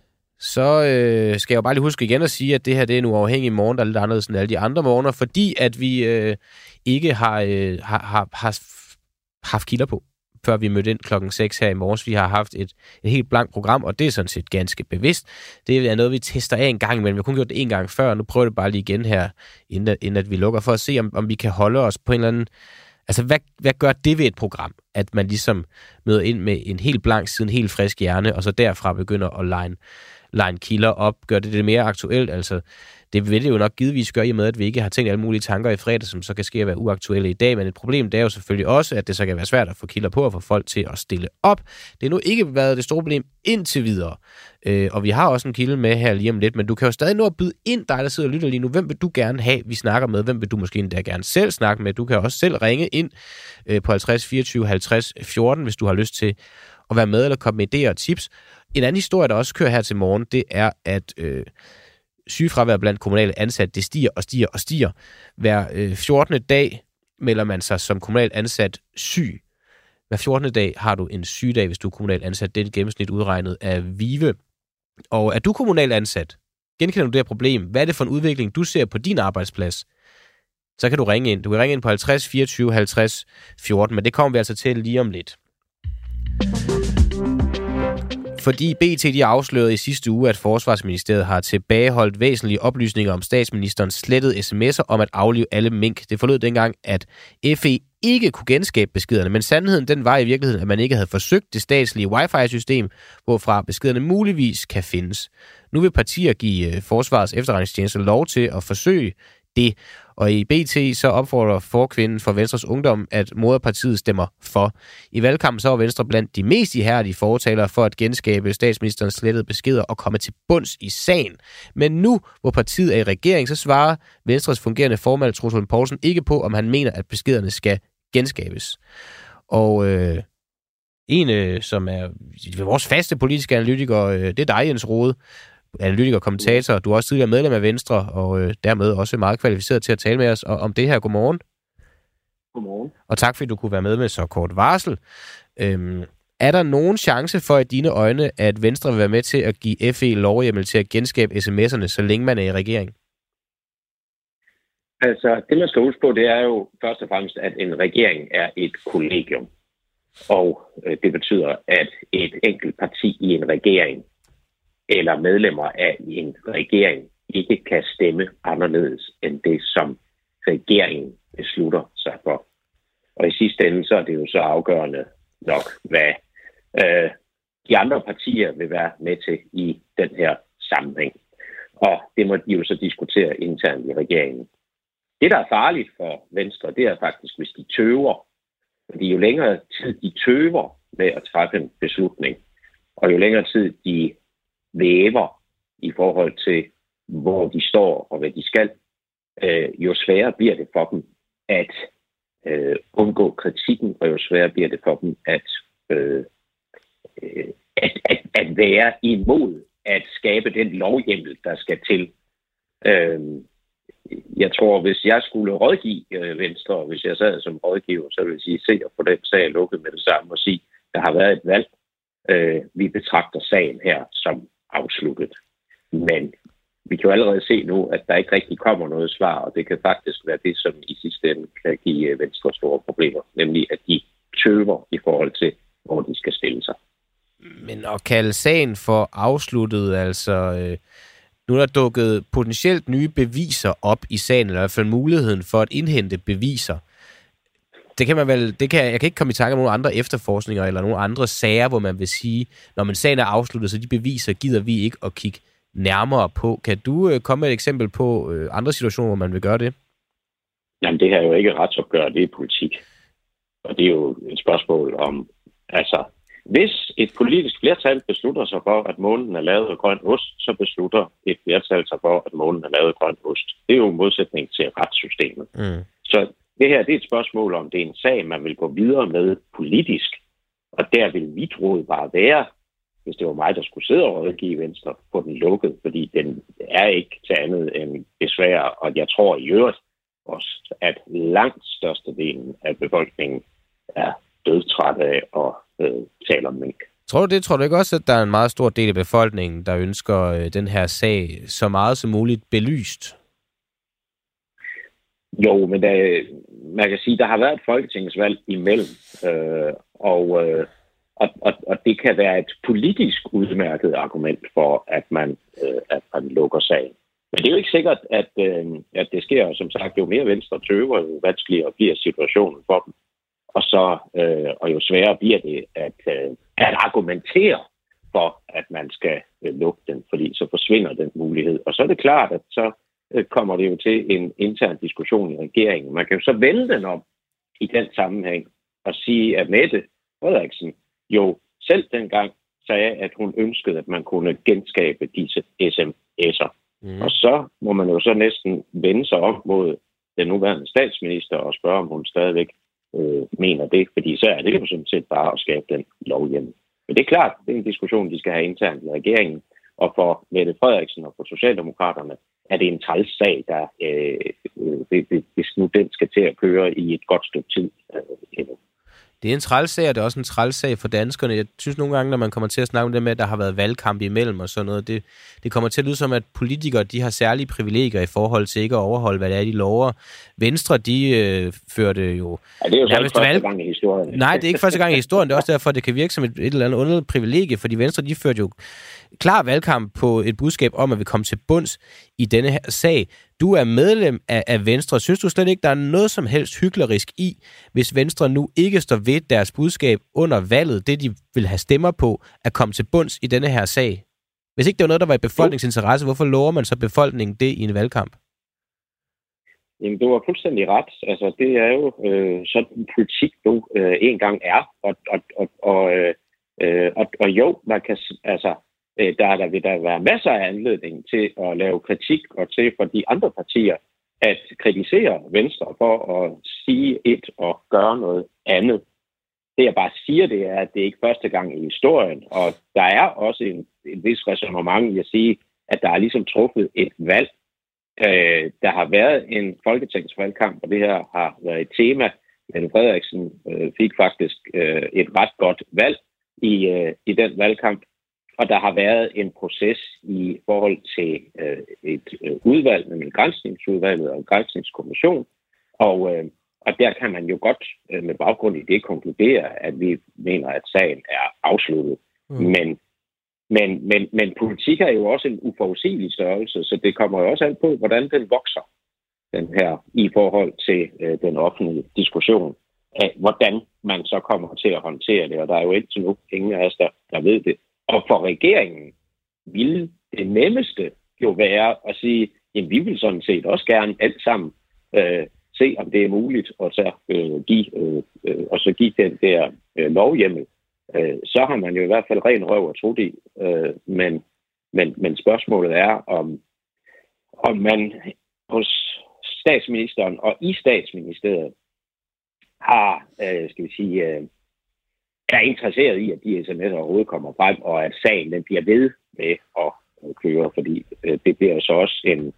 A: Så øh, skal jeg jo bare lige huske igen at sige, at det her det er en uafhængig morgen, der er lidt anderledes end alle de andre morgener, fordi at vi øh, ikke har, øh, har, har, har haft kilder på, før vi mødte ind klokken 6 her i morges. Vi har haft et, et helt blankt program, og det er sådan set ganske bevidst. Det er noget, vi tester af en gang, men vi har kun gjort det en gang før, og nu prøver det bare lige igen her, inden, at- inden at vi lukker, for at se, om, om vi kan holde os på en eller anden... Altså, hvad, hvad gør det ved et program, at man ligesom møder ind med en helt blank side, en helt frisk hjerne, og så derfra begynder at line, line kilder op, gør det det mere aktuelt, altså det vil det jo nok givetvis gøre i og med, at vi ikke har tænkt alle mulige tanker i fredag, som så kan ske at være uaktuelle i dag, men et problem det er jo selvfølgelig også, at det så kan være svært at få kilder på og få folk til at stille op. Det har nu ikke været det store problem indtil videre, øh, og vi har også en kilde med her lige om lidt, men du kan jo stadig nå at byde ind, dig der sidder og lytter lige nu. Hvem vil du gerne have, vi snakker med? Hvem vil du måske endda gerne selv snakke med? Du kan også selv ringe ind øh, på 50 24 50 14, hvis du har lyst til at være med eller komme med idéer og tips. En anden historie, der også kører her til morgen, det er, at øh, sygefravær blandt kommunale ansatte, det stiger og stiger og stiger. Hver øh, 14. dag melder man sig som kommunal ansat syg. Hver 14. dag har du en sygedag, hvis du er kommunal ansat. Det er et gennemsnit udregnet af VIVE. Og er du kommunal ansat? Genkender du det her problem? Hvad er det for en udvikling, du ser på din arbejdsplads? Så kan du ringe ind. Du kan ringe ind på 50 24 50 14, men det kommer vi altså til lige om lidt. Fordi BT de afslørede i sidste uge, at Forsvarsministeriet har tilbageholdt væsentlige oplysninger om statsministerens slettede sms'er om at aflive alle mink. Det forlod dengang, at FE ikke kunne genskabe beskederne, men sandheden den var i virkeligheden, at man ikke havde forsøgt det statslige wifi-system, hvorfra beskederne muligvis kan findes. Nu vil partier give øh, Forsvarets efterretningstjeneste lov til at forsøge det. Og i BT så opfordrer forkvinden for Venstres Ungdom, at moderpartiet stemmer for. I valgkampen så var Venstre blandt de mest ihærdige fortalere for at genskabe statsministerens slettede beskeder og komme til bunds i sagen. Men nu, hvor partiet er i regering, så svarer Venstres fungerende formand Troels Poulsen ikke på, om han mener, at beskederne skal genskabes. Og øh, en, øh, som er vores faste politiske analytiker, øh, det er dig, Jens Rode, analytiker og kommentator. Du er også tidligere medlem af Venstre, og øh, dermed også meget kvalificeret til at tale med os og- om det her. Godmorgen.
G: Godmorgen.
A: Og tak fordi du kunne være med med så kort varsel. Øhm, er der nogen chance for i dine øjne, at Venstre vil være med til at give FE lovhjemmel til at genskabe sms'erne, så længe man er i regering?
G: Altså, det man skal huske på, det er jo først og fremmest, at en regering er et kollegium. Og øh, det betyder, at et enkelt parti i en regering eller medlemmer af en regering ikke kan stemme anderledes end det, som regeringen beslutter sig for. Og i sidste ende, så er det jo så afgørende, nok, hvad øh, de andre partier vil være med til i den her sammenhæng. Og det må de jo så diskutere internt i regeringen. Det, der er farligt for Venstre, det er faktisk, hvis de tøver. Fordi jo længere tid de tøver med at træffe en beslutning, og jo længere tid de væver i forhold til, hvor de står og hvad de skal, øh, jo sværere bliver det for dem at øh, undgå kritikken, og jo sværere bliver det for dem at, øh, øh at, at, at være imod at skabe den lovhjemmel, der skal til. Øh, jeg tror, hvis jeg skulle rådgive øh, Venstre, hvis jeg sad som rådgiver, så ville jeg sige, se at få den sag lukket med det samme og sige, der har været et valg. Øh, vi betragter sagen her som afsluttet. Men vi kan jo allerede se nu, at der ikke rigtig kommer noget svar, og det kan faktisk være det, som i sidste ende kan give øh, Venstre store problemer, nemlig at de tøver i forhold til, hvor de skal stille sig.
A: Men at kalde sagen for afsluttet, altså... Øh, nu er der dukket potentielt nye beviser op i sagen, eller i hvert fald muligheden for at indhente beviser. Det kan man vel, det kan, jeg kan ikke komme i tanke om nogle andre efterforskninger eller nogle andre sager, hvor man vil sige, når man sagen er afsluttet, så de beviser gider vi ikke at kigge nærmere på. Kan du øh, komme med et eksempel på øh, andre situationer, hvor man vil gøre det?
G: Jamen, det her er jo ikke retsopgør, det er politik. Og det er jo et spørgsmål om, altså, hvis et politisk flertal beslutter sig for, at månen er lavet af grøn ost, så beslutter et flertal sig for, at månen er lavet af grøn ost. Det er jo en modsætning til retssystemet. Mm. Så det her det er et spørgsmål om, det er en sag, man vil gå videre med politisk. Og der vil mit råd bare være, hvis det var mig, der skulle sidde og rådgive Venstre, på den lukket, fordi den er ikke til andet end besvær, og jeg tror i øvrigt også, at langt størstedelen af befolkningen er dødtræt af og øh, taler om mink.
A: Tror du det? Tror du ikke også, at der er en meget stor del af befolkningen, der ønsker øh, den her sag så meget som muligt belyst?
G: Jo, men der, man kan sige, der har været et folketingsvalg imellem, øh, og, øh, og, og, og det kan være et politisk udmærket argument for, at man, øh, at man lukker sagen. Men det er jo ikke sikkert, at, øh, at det sker. Som sagt, jo mere venstre tøver, jo vanskeligere bliver situationen for dem. Og, så, øh, og jo sværere bliver det at, øh, at argumentere for, at man skal øh, lukke den, fordi så forsvinder den mulighed. Og så er det klart, at så kommer det jo til en intern diskussion i regeringen. Man kan jo så vende den om i den sammenhæng og sige, at Mette Frederiksen jo selv dengang sagde, at hun ønskede, at man kunne genskabe disse sms'er. Mm. Og så må man jo så næsten vende sig om mod den nuværende statsminister og spørge, om hun stadigvæk øh, mener det, fordi så er det jo sådan set bare at skabe den lovhjemmel. Men det er klart, det er en diskussion, de skal have internt i regeringen, og for Mette Frederiksen og for Socialdemokraterne er det en træls sag, der, øh, øh, hvis nu den skal til at køre i et godt stykke tid øh, endnu
A: det er en trælsag, og det er også en trælsag for danskerne. Jeg synes nogle gange, når man kommer til at snakke om det med, at der har været valgkamp imellem og sådan noget, det, det kommer til at lyde som, at politikere de har særlige privilegier i forhold til ikke at overholde, hvad det er, de lover. Venstre, de øh, førte jo...
G: Ja, det er jo så ikke første valg... gang i historien.
A: Nej, det er ikke første gang i historien. Det er også derfor, det kan virke som et, et eller andet underligt privilegie, fordi Venstre, de førte jo klar valgkamp på et budskab om, at vi kom til bunds i denne her sag. Du er medlem af, af Venstre. Synes du slet ikke, der er noget som helst hyklerisk i, hvis Venstre nu ikke står ved deres budskab under valget, det de vil have stemmer på, at komme til bunds i denne her sag? Hvis ikke det var noget, der var i befolkningsinteresse, hvorfor lover man så befolkningen det i en valgkamp?
G: Jamen, du har fuldstændig ret. Altså, det er jo øh, sådan politik nu øh, en gang er. Og, og, og, og, øh, øh og, og jo, man kan, altså, Øh, der, der vil der være masser af anledning til at lave kritik og til for de andre partier at kritisere Venstre for at sige et og gøre noget andet. Det jeg bare siger, det er, at det er ikke første gang i historien, og der er også en, en vis resonemang i at sige, at der er ligesom truffet et valg. Øh, der har været en folketingsvalgkamp, og det her har været et tema. Men Frederiksen øh, fik faktisk øh, et ret godt valg i, øh, i den valgkamp. Og der har været en proces i forhold til øh, et øh, udvalg, nemlig grænsningsudvalget og en grænsningskommission. Og, øh, og der kan man jo godt øh, med baggrund i det konkludere, at vi mener, at sagen er afsluttet. Mm. Men, men, men, men politik er jo også en uforudsigelig størrelse, så det kommer jo også an på, hvordan den vokser, den her, i forhold til øh, den offentlige diskussion. af, hvordan man så kommer til at håndtere det. Og der er jo indtil nu ingen af os, der, der ved det. Og for regeringen ville det nemmeste jo være at sige, jamen vi vil sådan set også gerne alt sammen øh, se, om det er muligt at så, øh, give, øh, øh, og så give den der øh, lovhjemmel. Øh, så har man jo i hvert fald ren røv og tro i. Øh, men, men, men spørgsmålet er, om, om man hos statsministeren og i statsministeriet har, øh, skal vi sige, øh, er interesseret i, at de sms'er overhovedet kommer frem, og at sagen den bliver ved med at køre, fordi øh, det bliver så også en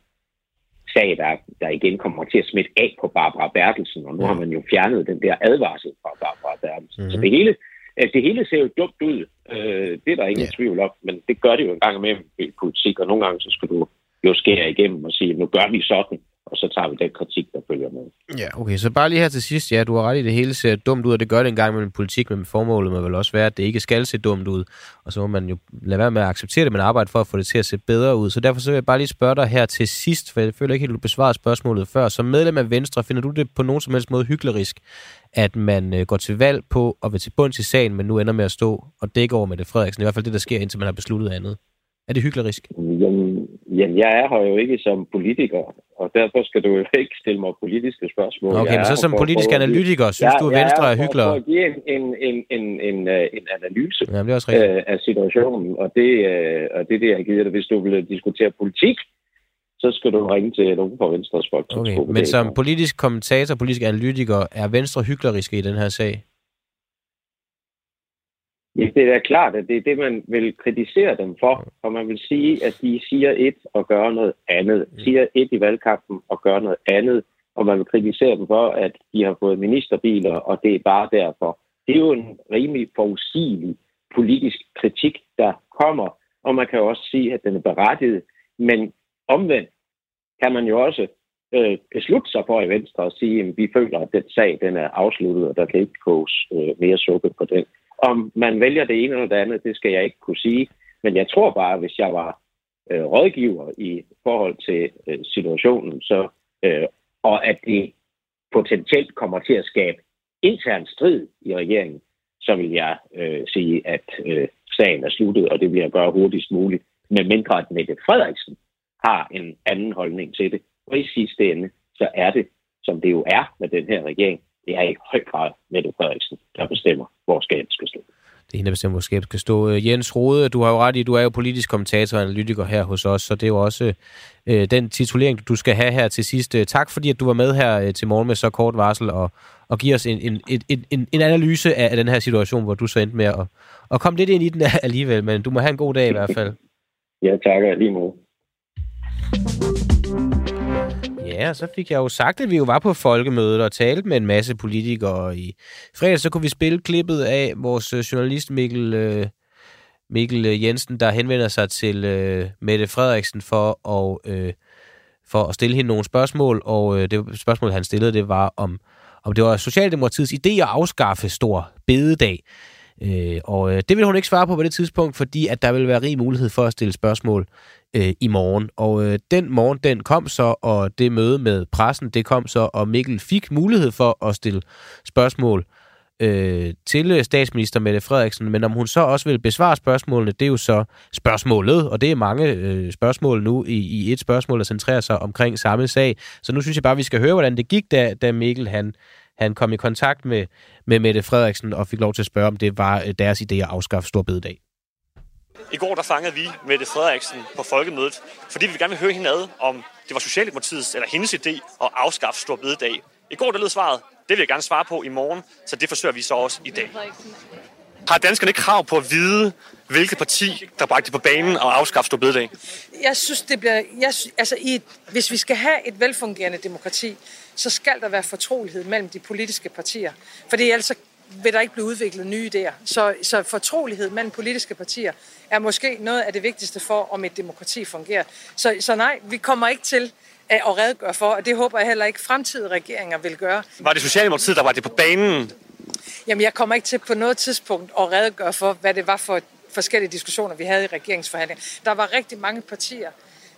G: sag, der, der igen kommer til at smitte af på Barbara Bertelsen, og nu har man jo fjernet den der advarsel fra Barbara Bertelsen. Mm-hmm. Så det hele, altså det hele ser jo dumt ud. Øh, det er der ingen yeah. tvivl om, men det gør det jo en gang med i politik, og nogle gange så skal du jo skære igennem og sige, nu gør vi sådan, og så tager vi den kritik, der følger med.
A: Ja, okay, så bare lige her til sidst, ja, du har ret i, det hele ser dumt ud, og det gør det engang med en politik, men formålet må vel også være, at det ikke skal se dumt ud, og så må man jo lade være med at acceptere det, men arbejde for at få det til at se bedre ud. Så derfor så vil jeg bare lige spørge dig her til sidst, for jeg føler ikke helt, du besvarer spørgsmålet før. Som medlem af Venstre, finder du det på nogen som helst måde hyklerisk, at man øh, går til valg på at vil til bunds i sagen, men nu ender med at stå og dække over med det Frederiksen? I hvert fald det, der sker, indtil man har besluttet andet. Er det hyklerisk?
G: Jamen, jamen, jeg er her jo ikke som politiker, og derfor skal du jo ikke stille mig politiske spørgsmål.
A: Okay, men så som politisk analytiker, synes
G: jeg,
A: du, at Venstre er, er hyggelig?
G: Jeg er for at give en, en, en, en, en, øh, en analyse
A: jamen, det er også rigtigt.
G: øh, af situationen, og det, øh, og det er det, jeg har givet dig. Hvis du vil diskutere politik, så skal du ringe til nogen fra Venstres folk.
A: Okay, men som politisk kommentator, politisk analytiker, er Venstre hykleriske i den her sag?
G: Ja, det er klart, at det er det, man vil kritisere dem for, og man vil sige, at de siger et og gør noget andet. Siger et i valgkampen og gør noget andet, og man vil kritisere dem for, at de har fået ministerbiler, og det er bare derfor. Det er jo en rimelig forudsigelig politisk kritik, der kommer, og man kan også sige, at den er berettiget, men omvendt kan man jo også øh, beslutte sig for i Venstre og sige, at vi føler, at den sag den er afsluttet, og der kan ikke koges øh, mere suppe på den. Om man vælger det ene eller det andet, det skal jeg ikke kunne sige. Men jeg tror bare, hvis jeg var øh, rådgiver i forhold til øh, situationen, så, øh, og at det potentielt kommer til at skabe intern strid i regeringen, så vil jeg øh, sige, at øh, sagen er sluttet, og det vil jeg gøre hurtigst muligt, medmindre at Mette Frederiksen har en anden holdning til det. Og i sidste ende, så er det, som det jo er med den her regering, det er i høj grad Mette Frederiksen, der bestemmer, hvor skabet skal stå.
A: Det er hende, der bestemmer, hvor skabet skal stå. Øh, Jens Rode, du har jo ret i, du er jo politisk kommentator og analytiker her hos os, så det er jo også øh, den titulering, du skal have her til sidst. Øh, tak fordi, at du var med her øh, til morgen med så kort varsel og, og give os en, en, en, en, en analyse af, af den her situation, hvor du så endte med at, at komme lidt ind i den alligevel, men du må have en god dag i hvert fald.
G: Ja, tak. Lige måde.
A: Ja, så fik jeg jo sagt, at vi jo var på folkemødet og talte med en masse politikere. I fredag så kunne vi spille klippet af vores øh, journalist Mikkel, øh, Mikkel øh, Jensen, der henvender sig til øh, Mette Frederiksen for at, øh, for at stille hende nogle spørgsmål. Og øh, det spørgsmål, han stillede, det var om, om det var Socialdemokratiets idé at afskaffe stor bededag. Øh, og øh, det vil hun ikke svare på på det tidspunkt, fordi at der vil være rig mulighed for at stille spørgsmål øh, i morgen. Og øh, den morgen, den kom så, og det møde med pressen, det kom så, og Mikkel fik mulighed for at stille spørgsmål øh, til øh, statsminister Mette Frederiksen, men om hun så også vil besvare spørgsmålene, det er jo så spørgsmålet, og det er mange øh, spørgsmål nu i, i et spørgsmål, der centrerer sig omkring samme sag. Så nu synes jeg bare, at vi skal høre, hvordan det gik, da, da Mikkel han, han kom i kontakt med, med Mette Frederiksen og fik lov til at spørge, om det var øh, deres idé at afskaffe Storbededag.
H: I går der fangede vi Mette Frederiksen på folkemødet, fordi vi gerne vil høre hende ad, om det var Socialdemokratiets eller hendes idé at afskaffe Stor Bededag. I går der lød svaret, det vil jeg gerne svare på i morgen, så det forsøger vi så også i dag. Har danskerne ikke krav på at vide, hvilket parti, der bragte på banen og afskaffe Stor Bededag?
I: Jeg synes, det bliver... Jeg, altså, i hvis vi skal have et velfungerende demokrati, så skal der være fortrolighed mellem de politiske partier. For ellers vil der ikke blive udviklet nye idéer. Så, så fortrolighed mellem politiske partier er måske noget af det vigtigste for, om et demokrati fungerer. Så, så nej, vi kommer ikke til at redegøre for, og det håber jeg heller ikke fremtidige regeringer vil gøre.
H: Var det Socialdemokratiet, der var det på banen?
I: Jamen, jeg kommer ikke til på noget tidspunkt at redegøre for, hvad det var for forskellige diskussioner, vi havde i regeringsforhandlinger. Der var rigtig mange partier,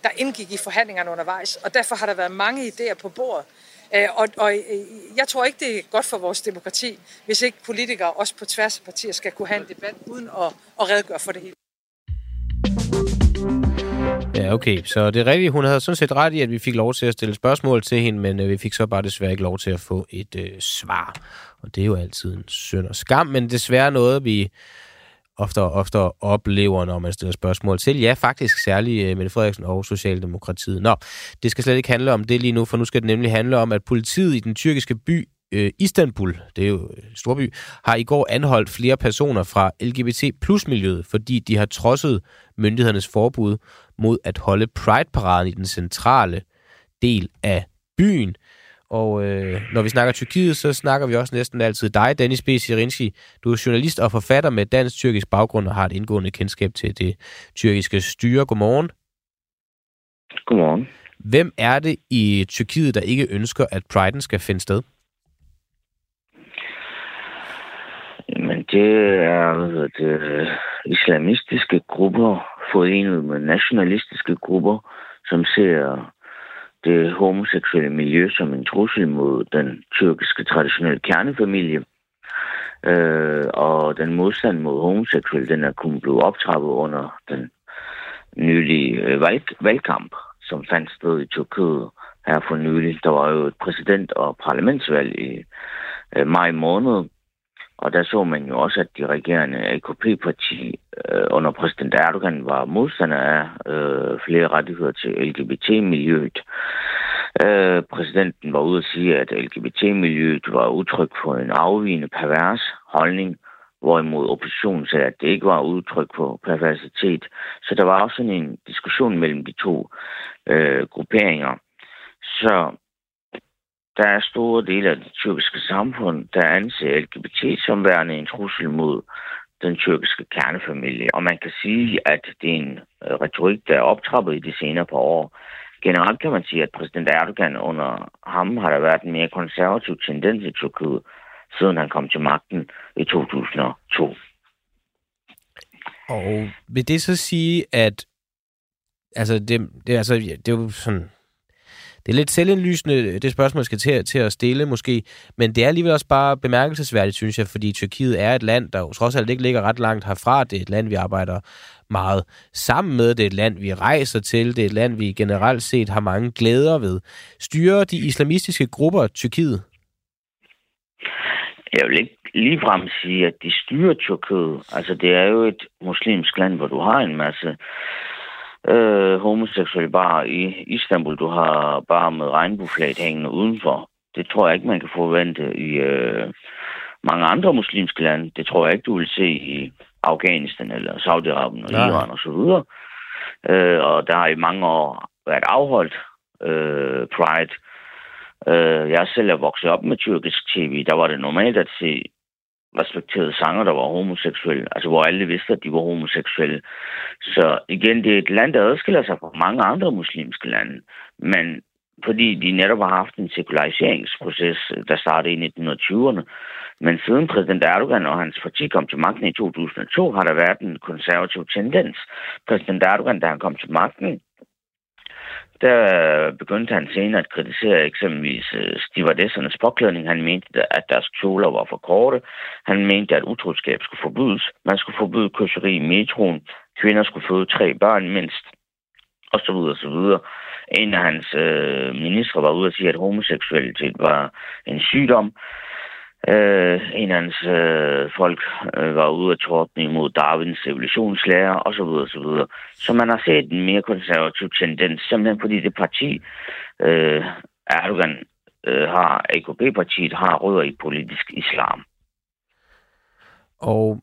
I: der indgik i forhandlingerne undervejs, og derfor har der været mange idéer på bordet. Øh, og, og øh, jeg tror ikke, det er godt for vores demokrati, hvis ikke politikere, også på tværs af partier, skal kunne have en debat uden at, at redegøre for det hele.
A: Ja, okay. Så det er rigtigt. Hun havde sådan set ret i, at vi fik lov til at stille spørgsmål til hende, men øh, vi fik så bare desværre ikke lov til at få et øh, svar. Og det er jo altid en synd og skam, men desværre noget, vi ofte og ofte oplever, når man stiller spørgsmål til. Ja, faktisk særligt øh, Mette Frederiksen og Socialdemokratiet. Nå, det skal slet ikke handle om det lige nu, for nu skal det nemlig handle om, at politiet i den tyrkiske by øh, Istanbul, det er jo en storby, har i går anholdt flere personer fra LGBT plus miljøet, fordi de har trodset myndighedernes forbud mod at holde Pride-paraden i den centrale del af byen. Og øh, når vi snakker Tyrkiet, så snakker vi også næsten altid dig, Dennis B. Sirinski. Du er journalist og forfatter med dansk-tyrkisk baggrund og har et indgående kendskab til det tyrkiske styre. Godmorgen.
J: Godmorgen.
A: Hvem er det i Tyrkiet, der ikke ønsker, at Pride'en skal finde sted?
J: Men det er det, islamistiske grupper forenet med nationalistiske grupper, som ser det øh, homoseksuelle miljø som en trussel mod den tyrkiske traditionelle kernefamilie. Øh, og den modstand mod homoseksuelle, den er kun blevet optrappet under den nylige øh, valg, valgkamp, som fandt sted i Tyrkiet her for nylig. Der var jo et præsident- og parlamentsvalg i øh, maj måned, og der så man jo også, at de regerende AKP-parti øh, under præsident Erdogan var modstander af øh, flere rettigheder til LGBT-miljøet. Øh, præsidenten var ude at sige, at LGBT-miljøet var udtryk for en afvigende pervers holdning, hvorimod oppositionen sagde, at det ikke var udtryk for perversitet. Så der var også sådan en diskussion mellem de to øh, grupperinger. Så der er store dele af det tyrkiske samfund, der anser LGBT som værende en trussel mod den tyrkiske kernefamilie. Og man kan sige, at det er en øh, retorik, der er optrappet i de senere par år. Generelt kan man sige, at præsident Erdogan under ham har der været en mere konservativ tendens i Tyrkiet, siden han kom til magten i 2002.
A: Og vil det så sige, at altså det, det, altså, det er jo sådan det er lidt selvindlysende, det spørgsmål, jeg skal til, til at stille måske, men det er alligevel også bare bemærkelsesværdigt, synes jeg, fordi Tyrkiet er et land, der trods alt ikke ligger ret langt herfra. Det er et land, vi arbejder meget sammen med. Det er et land, vi rejser til. Det er et land, vi generelt set har mange glæder ved. Styrer de islamistiske grupper Tyrkiet?
J: Jeg vil ikke ligefrem sige, at de styrer Tyrkiet. Altså, det er jo et muslimsk land, hvor du har en masse øh, homoseksuelle bare i Istanbul. Du har bare med regnbueflaget hængende udenfor. Det tror jeg ikke, man kan forvente i øh, mange andre muslimske lande. Det tror jeg ikke, du vil se i Afghanistan eller Saudi-Arabien og Iran og så videre. Øh, og der har i mange år været afholdt øh, Pride. Øh, jeg selv er vokset op med tyrkisk tv. Der var det normalt at se respekterede sanger, der var homoseksuelle. Altså, hvor alle vidste, at de var homoseksuelle. Så igen, det er et land, der adskiller sig fra mange andre muslimske lande. Men fordi de netop har haft en sekulariseringsproces, der startede i 1920'erne. Men siden præsident Erdogan og hans parti kom til magten i 2002, har der været en konservativ tendens. Præsident Erdogan, da han kom til magten, der begyndte han senere at kritisere eksempelvis øh, stivardessernes påklædning. Han mente, at deres kjoler var for korte. Han mente, at utroskab skulle forbydes. Man skulle forbyde kysseri i metroen. Kvinder skulle føde tre børn mindst. Og så videre, og så videre. En af hans øh, ministre var ude at sige, at homoseksualitet var en sygdom. Øh, en af hans øh, folk øh, var ude af tordne imod Darwins evolutionslærer osv. Så, videre, så, videre. så man har set en mere konservativ tendens, simpelthen fordi det parti, øh, Erdogan øh, har, AKP-partiet, har rødder i politisk islam.
A: Og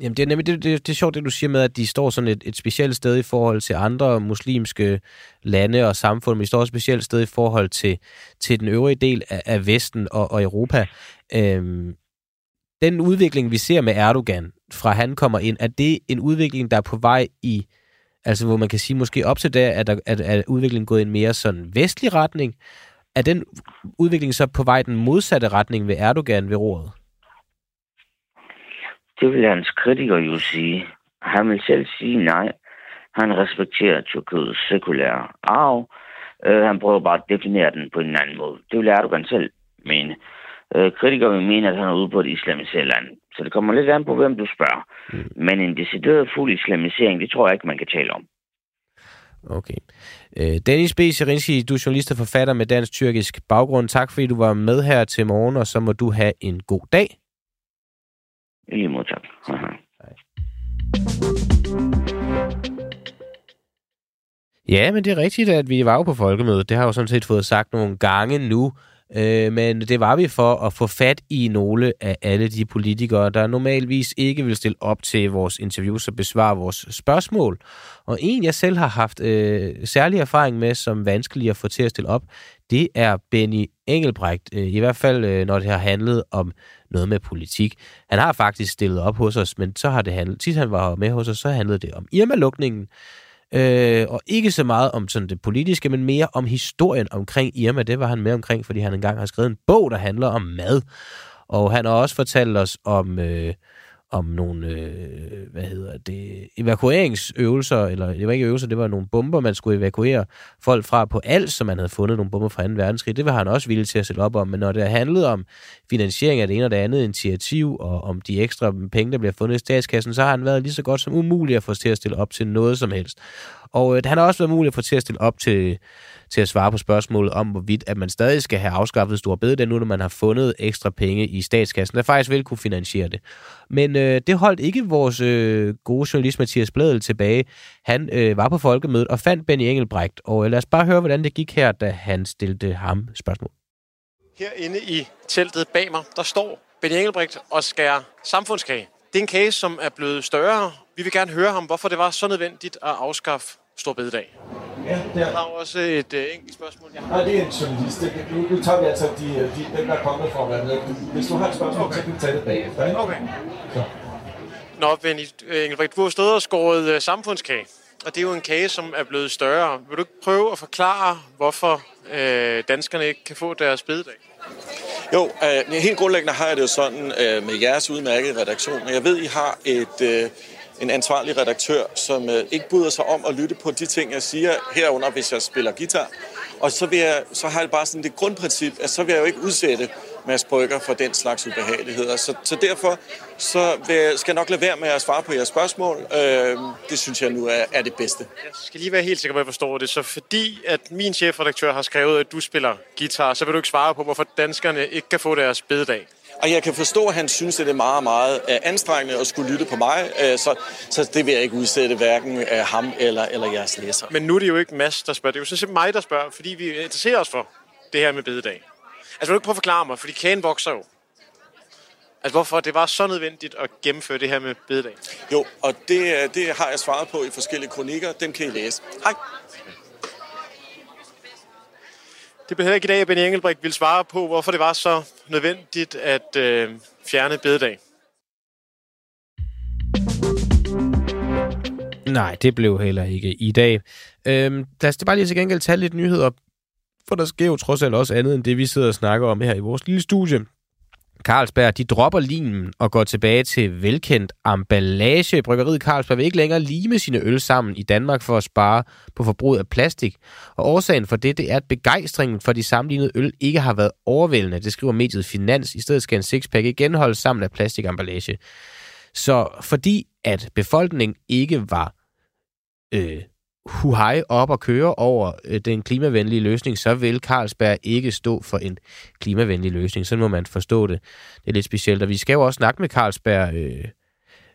A: Jamen, det er nemlig det, det, det er sjovt, det du siger med, at de står sådan et, et specielt sted i forhold til andre muslimske lande og samfund, men de står også et specielt sted i forhold til, til den øvrige del af, af Vesten og, og Europa. Øhm, den udvikling, vi ser med Erdogan, fra han kommer ind, er det en udvikling, der er på vej i, altså hvor man kan sige, måske op til der, at, der, at, at udviklingen gået i en mere sådan vestlig retning? Er den udvikling så på vej den modsatte retning ved Erdogan ved roret?
J: Det vil hans kritikere jo sige. Han vil selv sige nej. Han respekterer Tyrkiets sekulære arv. Øh, han prøver bare at definere den på en anden måde. Det vil Erdogan selv mene. Øh, kritikere vil mene, at han er ude på et islamiseret land. Så det kommer lidt an på, hvem du spørger. Mm. Men en decideret fuld islamisering, det tror jeg ikke, man kan tale om.
A: Okay. Øh, Dennis B. Serinski, du er journalist og forfatter med dansk-tyrkisk baggrund. Tak fordi du var med her til morgen, og så må du have en god dag.
J: I lige måde, tak.
A: Ja, men det er rigtigt, at vi var jo på folkemødet. Det har jeg jo sådan set fået sagt nogle gange nu. Øh, men det var vi for at få fat i nogle af alle de politikere, der normalvis ikke vil stille op til vores interviews og besvare vores spørgsmål. Og en, jeg selv har haft øh, særlig erfaring med, som vanskelig at få til at stille op, det er Benny Engelbrecht. Øh, I hvert fald, øh, når det har handlet om noget med politik. Han har faktisk stillet op hos os, men så har det handlet, sidst han var med hos os, så handlede det om Irma-lukningen, Øh, og ikke så meget om sådan det politiske, men mere om historien omkring Irma. Det var han med omkring, fordi han engang har skrevet en bog, der handler om mad. Og han har også fortalt os om, øh, om nogle, øh, hvad hedder det, evakueringsøvelser, eller det var ikke øvelser, det var nogle bomber, man skulle evakuere folk fra på alt, som man havde fundet nogle bomber fra 2. verdenskrig. Det var han også villig til at sætte op om, men når det handlede om finansiering af det ene og det andet initiativ, og om de ekstra penge, der bliver fundet i statskassen, så har han været lige så godt som umulig at få til at stille op til noget som helst. Og øh, han har også været muligt at få til at stille op til, til at svare på spørgsmålet om, hvorvidt at man stadig skal have afskaffet store bede, nu når man har fundet ekstra penge i statskassen, der faktisk vil kunne finansiere det. Men øh, det holdt ikke vores øh, gode journalist Mathias Bledel tilbage. Han øh, var på folkemødet og fandt Benny Engelbrecht, og øh, lad os bare høre, hvordan det gik her, da han stillede ham spørgsmål.
K: Herinde i teltet bag mig, der står Benny Engelbrecht og skærer samfundskage. Det er en kage, som er blevet større. Vi vil gerne høre ham, hvorfor det var så nødvendigt at afskaffe Stor Bededag.
L: Ja, det
K: er. Jeg har også et uh, enkelt spørgsmål.
L: Ja. Nej, det er en journalist. Nu, nu tager vi altså de, de, dem, der er kommet for at være med. Hvis du har et spørgsmål, okay. så kan vi tage det bagefter. Ikke?
K: Okay. Så. Nå, Benny Engelbrecht, du har stået og skåret uh, samfundskage. Og det er jo en kage, som er blevet større. Vil du ikke prøve at forklare, hvorfor øh, danskerne ikke kan få deres bededag?
M: Jo, øh, helt grundlæggende har jeg det jo sådan øh, med jeres udmærkede redaktion. Jeg ved, I har et, øh, en ansvarlig redaktør, som øh, ikke bryder sig om at lytte på de ting, jeg siger herunder, hvis jeg spiller guitar. Og så, vil jeg, så har jeg bare sådan det grundprincip, at så vil jeg jo ikke udsætte Mads Brygger for den slags ubehageligheder. Så, så derfor så vil jeg, skal jeg nok lade være med at svare på jeres spørgsmål. Øh, det synes jeg nu er, er det bedste.
K: Jeg skal lige være helt sikker på, at jeg forstår det. Så fordi at min chefredaktør har skrevet, at du spiller guitar, så vil du ikke svare på, hvorfor danskerne ikke kan få deres bededag?
M: Og jeg kan forstå, at han synes, at det er meget, meget uh, anstrengende at skulle lytte på mig, uh, så, så det vil jeg ikke udsætte hverken uh, ham eller, eller jeres læser.
K: Men nu er det jo ikke Mads, der spørger. Det er jo sådan mig, der spørger, fordi vi interesserer os for det her med bededag. Altså, vil du ikke prøve at forklare mig, fordi kagen vokser jo. Altså, hvorfor det var så nødvendigt at gennemføre det her med bededag?
M: Jo, og det, det har jeg svaret på i forskellige kronikker. Dem kan I læse. Hej.
K: Det behøver ikke i dag, at Benny Engelbrecht vil svare på, hvorfor det var så nødvendigt at øh, fjerne bededag.
A: Nej, det blev heller ikke i dag. Øhm, lad os bare lige til gengæld tage lidt nyheder, for der sker jo trods alt også andet end det, vi sidder og snakker om her i vores lille studie. Carlsberg, de dropper limen og går tilbage til velkendt emballage. Bryggeriet Carlsberg vil ikke længere lime sine øl sammen i Danmark for at spare på forbruget af plastik. Og årsagen for det, det er, at begejstringen for de sammenlignede øl ikke har været overvældende. Det skriver mediet Finans. I stedet skal en sixpack igen holdes sammen af plastikemballage. Så fordi at befolkningen ikke var øh, huhej op og køre over øh, den klimavenlige løsning, så vil Carlsberg ikke stå for en klimavenlig løsning. Så må man forstå det. Det er lidt specielt. Og vi skal jo også snakke med Carlsberg øh,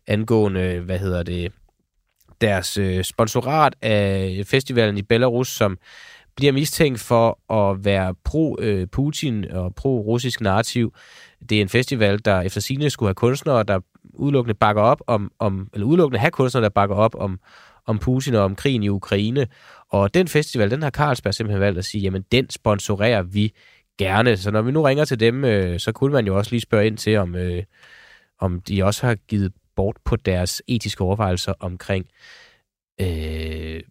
A: angående, hvad hedder det, deres øh, sponsorat af festivalen i Belarus, som bliver mistænkt for at være pro-Putin øh, og pro-russisk narrativ. Det er en festival, der efter sine skulle have kunstnere, der udelukkende bakker op om, om eller udelukkende have kunstnere, der bakker op om, om Putin og om krigen i Ukraine. Og den festival, den har Carlsberg simpelthen valgt at sige, jamen den sponsorerer vi gerne. Så når vi nu ringer til dem, øh, så kunne man jo også lige spørge ind til, om, øh, om de også har givet bort på deres etiske overvejelser omkring øh,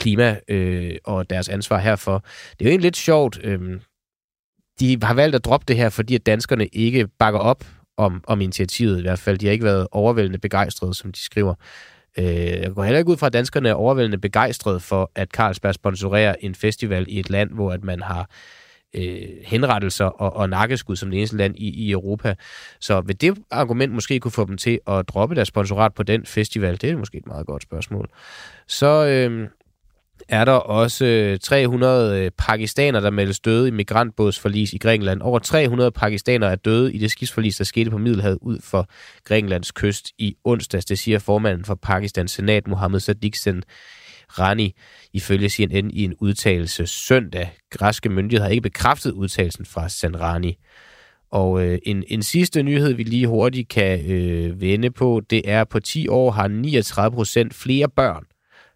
A: klima øh, og deres ansvar herfor. Det er jo egentlig lidt sjovt. Øh, de har valgt at droppe det her, fordi at danskerne ikke bakker op om, om initiativet i hvert fald. De har ikke været overvældende begejstrede, som de skriver. Øh, jeg går heller ikke ud fra, at danskerne er overvældende begejstrede for, at Carlsberg sponsorerer en festival i et land, hvor at man har øh, henrettelser og, og nakkeskud som det eneste land i, i Europa. Så vil det argument måske kunne få dem til at droppe deres sponsorat på den festival? Det er måske et meget godt spørgsmål. Så øh, er der også øh, 300 øh, pakistanere, der meldes døde i migrantbådsforlis i Grækenland. Over 300 pakistanere er døde i det skibsforlis, der skete på Middelhavet ud for Grækenlands kyst i onsdags. Det siger formanden for Pakistans senat, Mohammed Sadiq Sen Rani, ifølge CNN i en udtalelse søndag. Græske myndigheder har ikke bekræftet udtalelsen fra Sanrani. Og øh, en, en sidste nyhed, vi lige hurtigt kan øh, vende på, det er, at på 10 år har 39 procent flere børn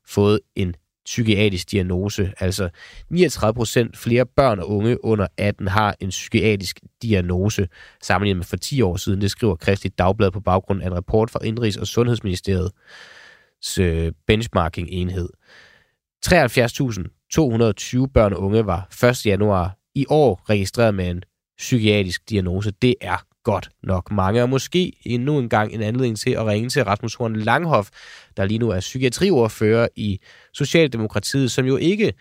A: fået en psykiatrisk diagnose. Altså 39 procent flere børn og unge under 18 har en psykiatrisk diagnose, sammenlignet med for 10 år siden. Det skriver Kristelig Dagblad på baggrund af en rapport fra Indrigs- og Sundhedsministeriets øh, benchmarking-enhed. 73.220 børn og unge var 1. januar i år registreret med en psykiatrisk diagnose. Det er godt nok mange, og måske endnu en gang en anledning til at ringe til Rasmus Horn Langhoff, der lige nu er psykiatriordfører i Socialdemokratiet, som jo ikke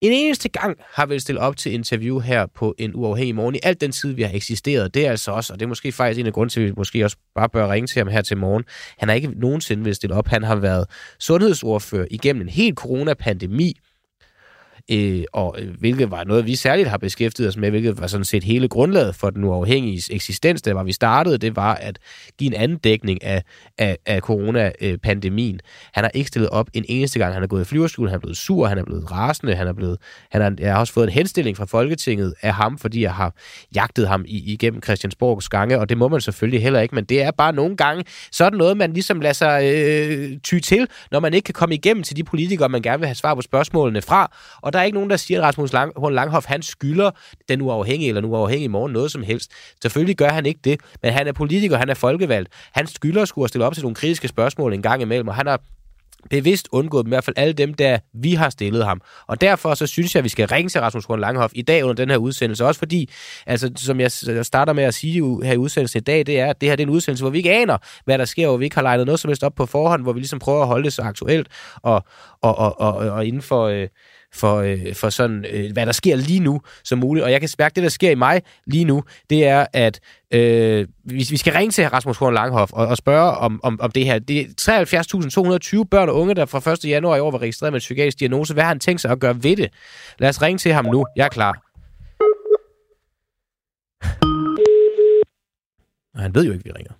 A: en eneste gang har vel stillet op til interview her på en uafhængig morgen i alt den tid, vi har eksisteret. Det er altså også, og det er måske faktisk en af grunden til, at vi måske også bare bør ringe til ham her til morgen. Han har ikke nogensinde vil stille op. Han har været sundhedsordfører igennem en hel coronapandemi, øh, og øh, hvilket var noget, vi særligt har beskæftiget os med, hvilket var sådan set hele grundlaget for den uafhængige eksistens, der var vi startede, det var at give en anden dækning af, af, af coronapandemien. Han har ikke stillet op en eneste gang. Han er gået i flyverskole, han er blevet sur, han er blevet rasende, han er blevet, han har, jeg har også fået en henstilling fra Folketinget af ham, fordi jeg har jagtet ham i, igennem Christiansborgs gange, og det må man selvfølgelig heller ikke, men det er bare nogle gange sådan noget, man ligesom lader sig øh, ty til, når man ikke kan komme igennem til de politikere, man gerne vil have svar på spørgsmålene fra, og der er ikke nogen, der siger, at Rasmus Lang, Horn Langhoff, han skylder den uafhængige eller den uafhængige morgen noget som helst. Selvfølgelig gør han ikke det, men han er politiker, han er folkevalgt. Han skylder skulle stille op til nogle kritiske spørgsmål en gang imellem, og han har bevidst undgået i hvert fald alle dem, der vi har stillet ham. Og derfor så synes jeg, at vi skal ringe til Rasmus Horn Langhoff i dag under den her udsendelse. Også fordi, altså, som jeg starter med at sige her i udsendelsen i dag, det er, at det her det er en udsendelse, hvor vi ikke aner, hvad der sker, hvor vi ikke har legnet noget som helst op på forhånd, hvor vi ligesom prøver at holde det så aktuelt og, og, og, og, og inden for... Øh, for, øh, for sådan, øh, hvad der sker lige nu som muligt. Og jeg kan mærke, det, der sker i mig lige nu, det er, at øh, vi, vi skal ringe til Rasmus Horn Langhoff og, og spørge om, om, om det her. Det er 73.220 børn og unge, der fra 1. januar i år var registreret med en psykiatrisk diagnose. Hvad har han tænkt sig at gøre ved det? Lad os ringe til ham nu. Jeg er klar. Og han ved jo ikke, vi ringer.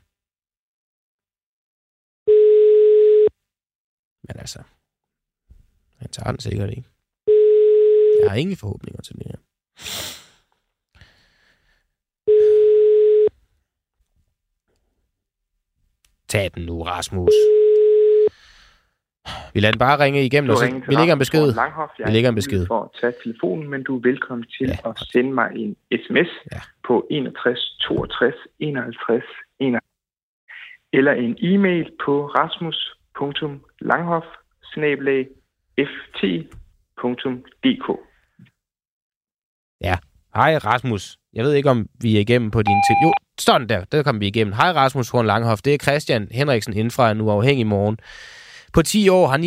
A: Men altså, han tager den sikkert ikke. Jeg har ingen forhåbninger til det her. Tag den nu, Rasmus. Vi lader den bare ringe igennem, og så vi lægger en besked.
N: Langhoff.
A: Vi lægger en besked.
N: for at tage telefonen, men du er velkommen til ja. at sende mig en sms ja. på 61 62 51 51 eller en e-mail på rasmus.langhoff ft.dk.
A: Ja. Hej Rasmus. Jeg ved ikke, om vi er igennem på din til... Jo, sådan der. Der kom vi igennem. Hej Rasmus Horn Langhoff. Det er Christian Henriksen inden fra en uafhængig morgen. På 10 år har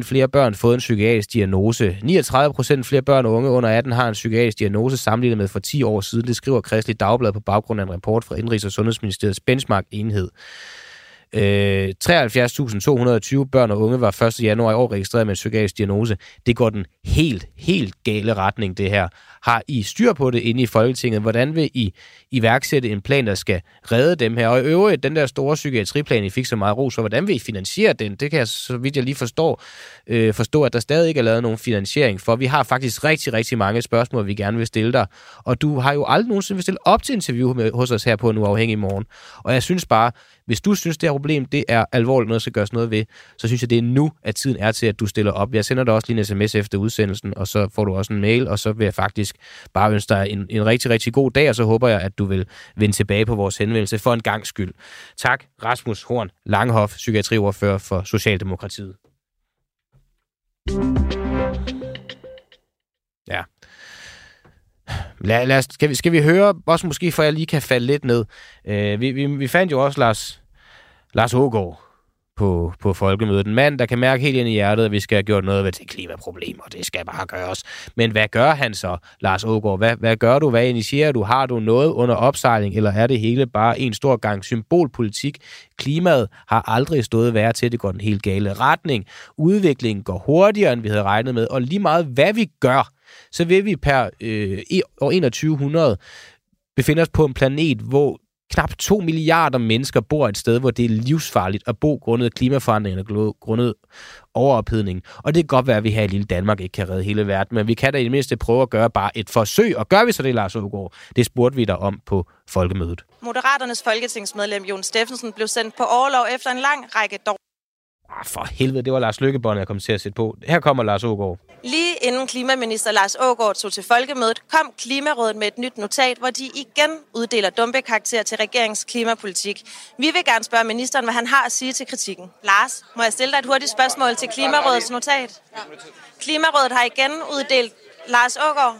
A: 39% flere børn fået en psykiatrisk diagnose. 39% flere børn og unge under 18 har en psykiatrisk diagnose sammenlignet med for 10 år siden. Det skriver Kristelig Dagblad på baggrund af en rapport fra Indrigs- og Sundhedsministeriets benchmark-enhed. Øh, 73.220 børn og unge var 1. januar i år registreret med en psykiatrisk diagnose. Det går den helt, helt gale retning, det her. Har I styr på det inde i Folketinget? Hvordan vil I iværksætte en plan, der skal redde dem her? Og i øvrigt, den der store psykiatriplan, I fik så meget ros for, hvordan vil I finansiere den? Det kan jeg, så vidt jeg lige forstår, øh, forstå, at der stadig ikke er lavet nogen finansiering for. Vi har faktisk rigtig, rigtig mange spørgsmål, vi gerne vil stille dig. Og du har jo aldrig nogensinde vil stille op til interview med, hos os her på en uafhængig morgen. Og jeg synes bare, hvis du synes, det her problem det er alvorligt noget, der skal gøres noget ved, så synes jeg, det er nu, at tiden er til, at du stiller op. Jeg sender dig også lige en sms efter udsendelsen, og så får du også en mail, og så vil jeg faktisk bare ønske dig en, en rigtig, rigtig god dag, og så håber jeg, at du vil vende tilbage på vores henvendelse for en gang skyld. Tak, Rasmus Horn Langhoff, psykiatriordfører for Socialdemokratiet. Ja. Lad, lad os, skal, vi, skal vi høre, også måske for jeg lige kan falde lidt ned. Uh, vi, vi, vi fandt jo også Lars, Lars Ågaard på, på folkemødet. En mand, der kan mærke helt ind i hjertet, at vi skal have gjort noget ved det klimaproblem, og det skal bare gøres. Men hvad gør han så, Lars Ågaard? Hvad, hvad gør du? Hvad initierer du? Har du noget under opsejling, eller er det hele bare en stor gang symbolpolitik? Klimaet har aldrig stået værre til, det går den helt gale retning. Udviklingen går hurtigere, end vi havde regnet med, og lige meget hvad vi gør, så vil vi per øh, år 2100 befinde os på en planet, hvor knap 2 milliarder mennesker bor et sted, hvor det er livsfarligt at bo grundet klimaforandringerne, grundet overophedning. Og det kan godt være, at vi her i lille Danmark ikke kan redde hele verden, men vi kan da i det mindste prøve at gøre bare et forsøg. Og gør vi så det, Lars Ågaard? Det spurgte vi dig om på folkemødet.
C: Moderaternes folketingsmedlem Jon Steffensen blev sendt på overlov efter en lang række dår.
A: Ah, for helvede, det var Lars Lykkebånd, jeg kom til at sætte på. Her kommer Lars Ågaard.
C: Lige inden klimaminister Lars Ågaard tog til folkemødet, kom Klimarådet med et nyt notat, hvor de igen uddeler dumpekarakter til regeringens klimapolitik. Vi vil gerne spørge ministeren, hvad han har at sige til kritikken. Lars, må jeg stille dig et hurtigt spørgsmål til Klimarådets notat? Klimarådet har igen uddelt Lars Ågaard.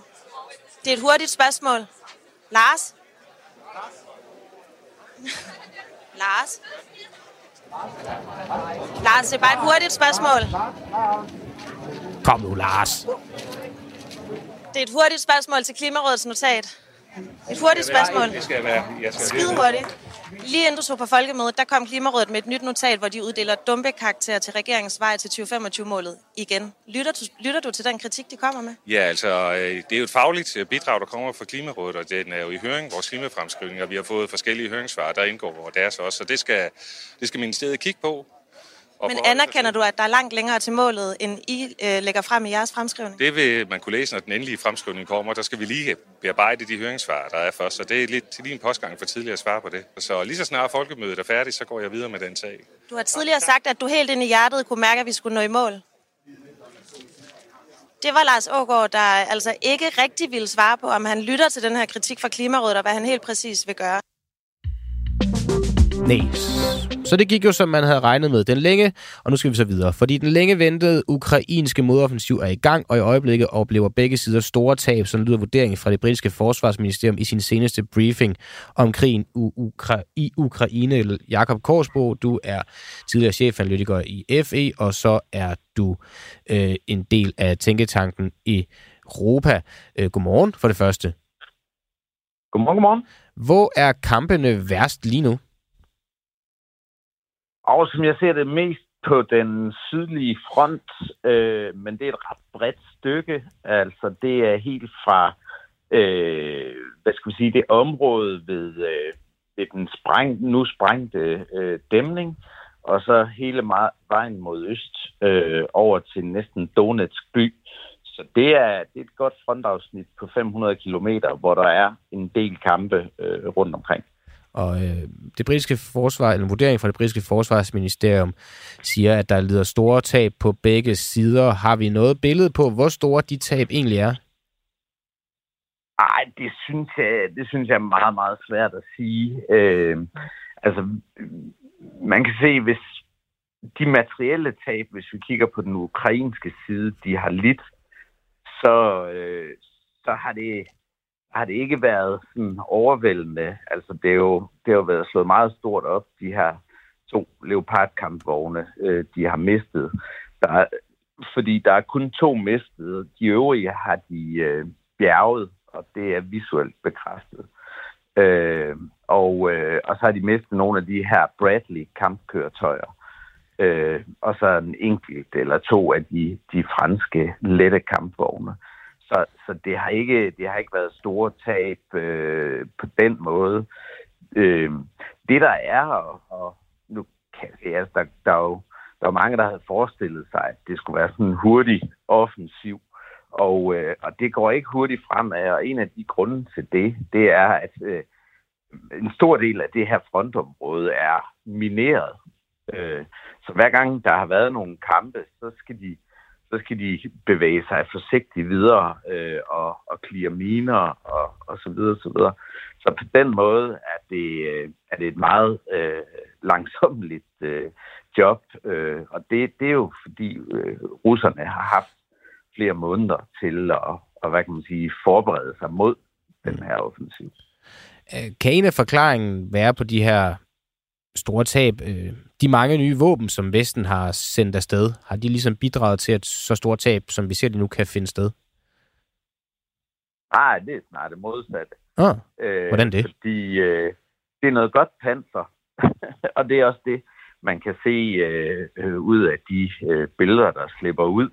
C: Det er et hurtigt spørgsmål. Lars? Lars? Lars, det er bare et hurtigt spørgsmål.
A: Kom nu, Lars.
C: Det er et hurtigt spørgsmål til Klimarådets notat. Et hurtigt spørgsmål.
D: Det skal være. Jeg skal
C: Skide hurtigt. Lige inden du tog på folkemødet, der kom Klimarådet med et nyt notat, hvor de uddeler dumpekarakter til regeringens vej til 2025-målet igen. Lytter du, lytter du til den kritik, de kommer med?
O: Ja, altså, øh, det er jo et fagligt øh, bidrag, der kommer fra Klimarådet, og den er jo i høring, vores klimafremskrivning, og vi har fået forskellige høringssvar, der indgår deres også, så det skal, det skal ministeriet kigge på.
C: Men anerkender du, at der er langt længere til målet, end I øh, lægger frem i jeres fremskrivning?
O: Det vil man kunne læse, når den endelige fremskrivning kommer. Der skal vi lige bearbejde de høringssvar, der er først. Så det er lidt lige en postgang for tidligere at svare på det. Så lige så snart folkemødet er færdigt, så går jeg videre med den sag.
C: Du har tidligere sagt, at du helt ind i hjertet kunne mærke, at vi skulle nå i mål. Det var Lars Ågaard, der altså ikke rigtig ville svare på, om han lytter til den her kritik fra Klimarådet, og hvad han helt præcis vil gøre.
A: Nej. Så det gik jo, som man havde regnet med. Den længe, og nu skal vi så videre, fordi den længe ventede ukrainske modoffensiv er i gang, og i øjeblikket oplever begge sider store tab, som lyder vurderingen fra det britiske forsvarsministerium i sin seneste briefing om krigen Ukra- i Ukraine. Jakob Korsbo, du er tidligere chefanalytiker i FE, og så er du øh, en del af tænketanken i Europa. Øh, godmorgen for det første.
P: Godmorgen, godmorgen.
A: Hvor er kampene værst lige nu?
P: Og som jeg ser det mest på den sydlige front, øh, men det er et ret bredt stykke. Altså det er helt fra, øh, hvad skal vi sige, det område ved, øh, ved den spræng, nu sprængte øh, dæmning, og så hele meget, vejen mod øst øh, over til næsten Donetsk by. Så det er, det er et godt frontafsnit på 500 kilometer, hvor der er en del kampe øh, rundt omkring.
A: Og øh, det britiske forsvar, eller en vurdering fra det britiske forsvarsministerium siger, at der lider store tab på begge sider. Har vi noget billede på, hvor store de tab egentlig er?
P: Ej, det synes jeg, det synes jeg er meget, meget svært at sige. Øh, altså, man kan se, hvis de materielle tab, hvis vi kigger på den ukrainske side, de har lidt, så, øh, så har det har det ikke været sådan overvældende. Altså, det, er jo, det har jo været slået meget stort op, de her to Leopard-kampvogne, øh, de har mistet. Der er, fordi der er kun to mistet. De øvrige har de øh, bjerget, og det er visuelt bekræftet. Øh, og, øh, og så har de mistet nogle af de her Bradley-kampkøretøjer. Øh, og så en enkelt eller to af de, de franske lette kampvogne. Så, så det, har ikke, det har ikke været store tab øh, på den måde. Øh, det der er, og, og nu kan jeg se, altså, der, der, er jo, der er mange, der havde forestillet sig, at det skulle være sådan en hurtig offensiv. Og, øh, og det går ikke hurtigt fremad, og en af de grunde til det, det er, at øh, en stor del af det her frontområde er mineret. Øh, så hver gang der har været nogle kampe, så skal de så skal de bevæge sig forsigtigt videre øh, og, og klire miner og, og så videre, så videre. Så på den måde er det, øh, er det et meget øh, langsomligt øh, job, øh, og det, det er jo fordi øh, russerne har haft flere måneder til at, og, hvad kan man sige, forberede sig mod den her offensiv.
A: Øh, kan en af forklaringen være på de her store tab, øh, de mange nye våben, som Vesten har sendt afsted, har de ligesom bidraget til, at så store tab, som vi ser det nu, kan finde sted?
P: Nej, det er snart det modsatte.
A: Ah, hvordan det?
P: Fordi øh, det er noget godt panser, og det er også det, man kan se øh, øh, ud af de øh, billeder, der slipper ud.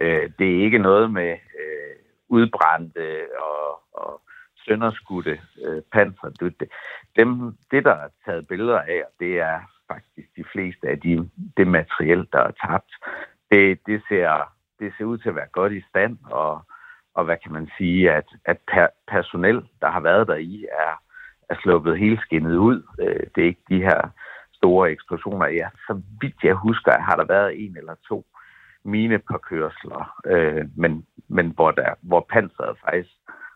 P: Øh, det er ikke noget med øh, udbrændte og, og sønderskudte øh, panser. Det, dem, det, der er taget billeder af, det er faktisk de fleste af de, det materiel, der er tabt. Det, det, ser, det ser ud til at være godt i stand, og, og hvad kan man sige, at, at per, personel, der har været der i, er, er sluppet helt skinnet ud. Øh, det er ikke de her store eksplosioner. Ja, så vidt jeg husker, har der været en eller to mine minepåkørsler, øh, men, men hvor, der, hvor panseret faktisk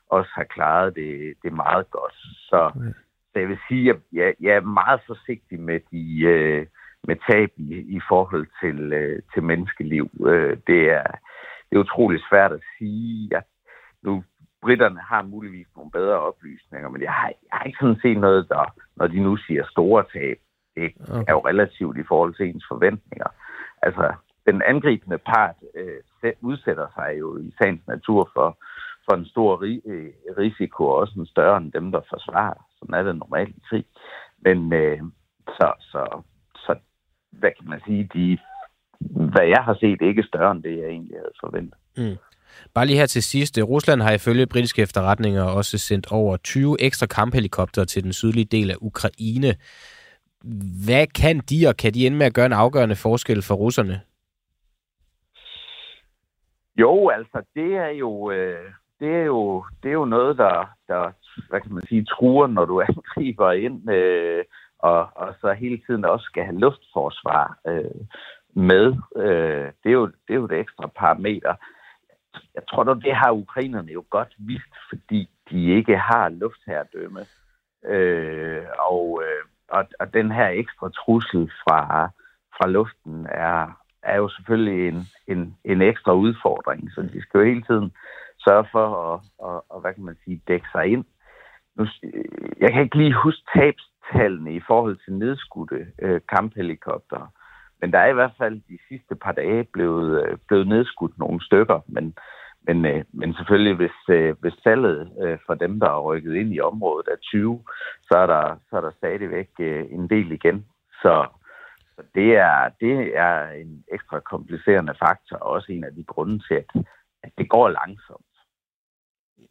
P: også har klaret det, det meget godt. Så, okay. så jeg vil sige, at jeg, jeg er meget forsigtig med de øh, med tab i, i forhold til, øh, til menneskeliv. Øh, det, er, det er utroligt svært at sige. Jeg, nu, britterne har muligvis nogle bedre oplysninger, men jeg har, jeg har ikke sådan set noget, der, når de nu siger store tab, det okay. er jo relativt i forhold til ens forventninger. Altså, den angribende part øh, udsætter sig jo i sagens natur for, for en stor øh, risiko, også en større end dem, der forsvarer. Sådan er det normalt i krig. Men øh, så, så, så, hvad kan man sige, de, hvad jeg har set, ikke større end det, jeg egentlig havde forventet.
A: Mm. Bare lige her til sidst. Rusland har ifølge britiske efterretninger også sendt over 20 ekstra kamphelikopter til den sydlige del af Ukraine. Hvad kan de, og kan de ende med at gøre en afgørende forskel for russerne?
P: Jo, altså det er jo, øh, det er jo, det er jo noget, der, der, hvad kan man sige, truer, når du angriber ind, øh, og, og så hele tiden også skal have luftforsvar øh, med. Øh, det, er jo, det er jo det ekstra parameter. Jeg tror dog, det har ukrainerne jo godt vidst, fordi de ikke har luftherredømme. Øh, og, øh, og, og den her ekstra trussel fra, fra luften er, er jo selvfølgelig en, en, en ekstra udfordring. Så de skal jo hele tiden sørge for at, at, at hvad kan man sige, dække sig ind. Nu, jeg kan ikke lige huske tabstallene i forhold til nedskudte øh, kamphelikopter, men der er i hvert fald de sidste par dage blevet, øh, blevet nedskudt nogle stykker, men, men, øh, men selvfølgelig, hvis, øh, hvis salget øh, for dem, der er rykket ind i området, er 20, så er der, så er der stadigvæk øh, en del igen. Så, så det, er, det er en ekstra komplicerende faktor, og også en af de grunde til, at, at det går langsomt.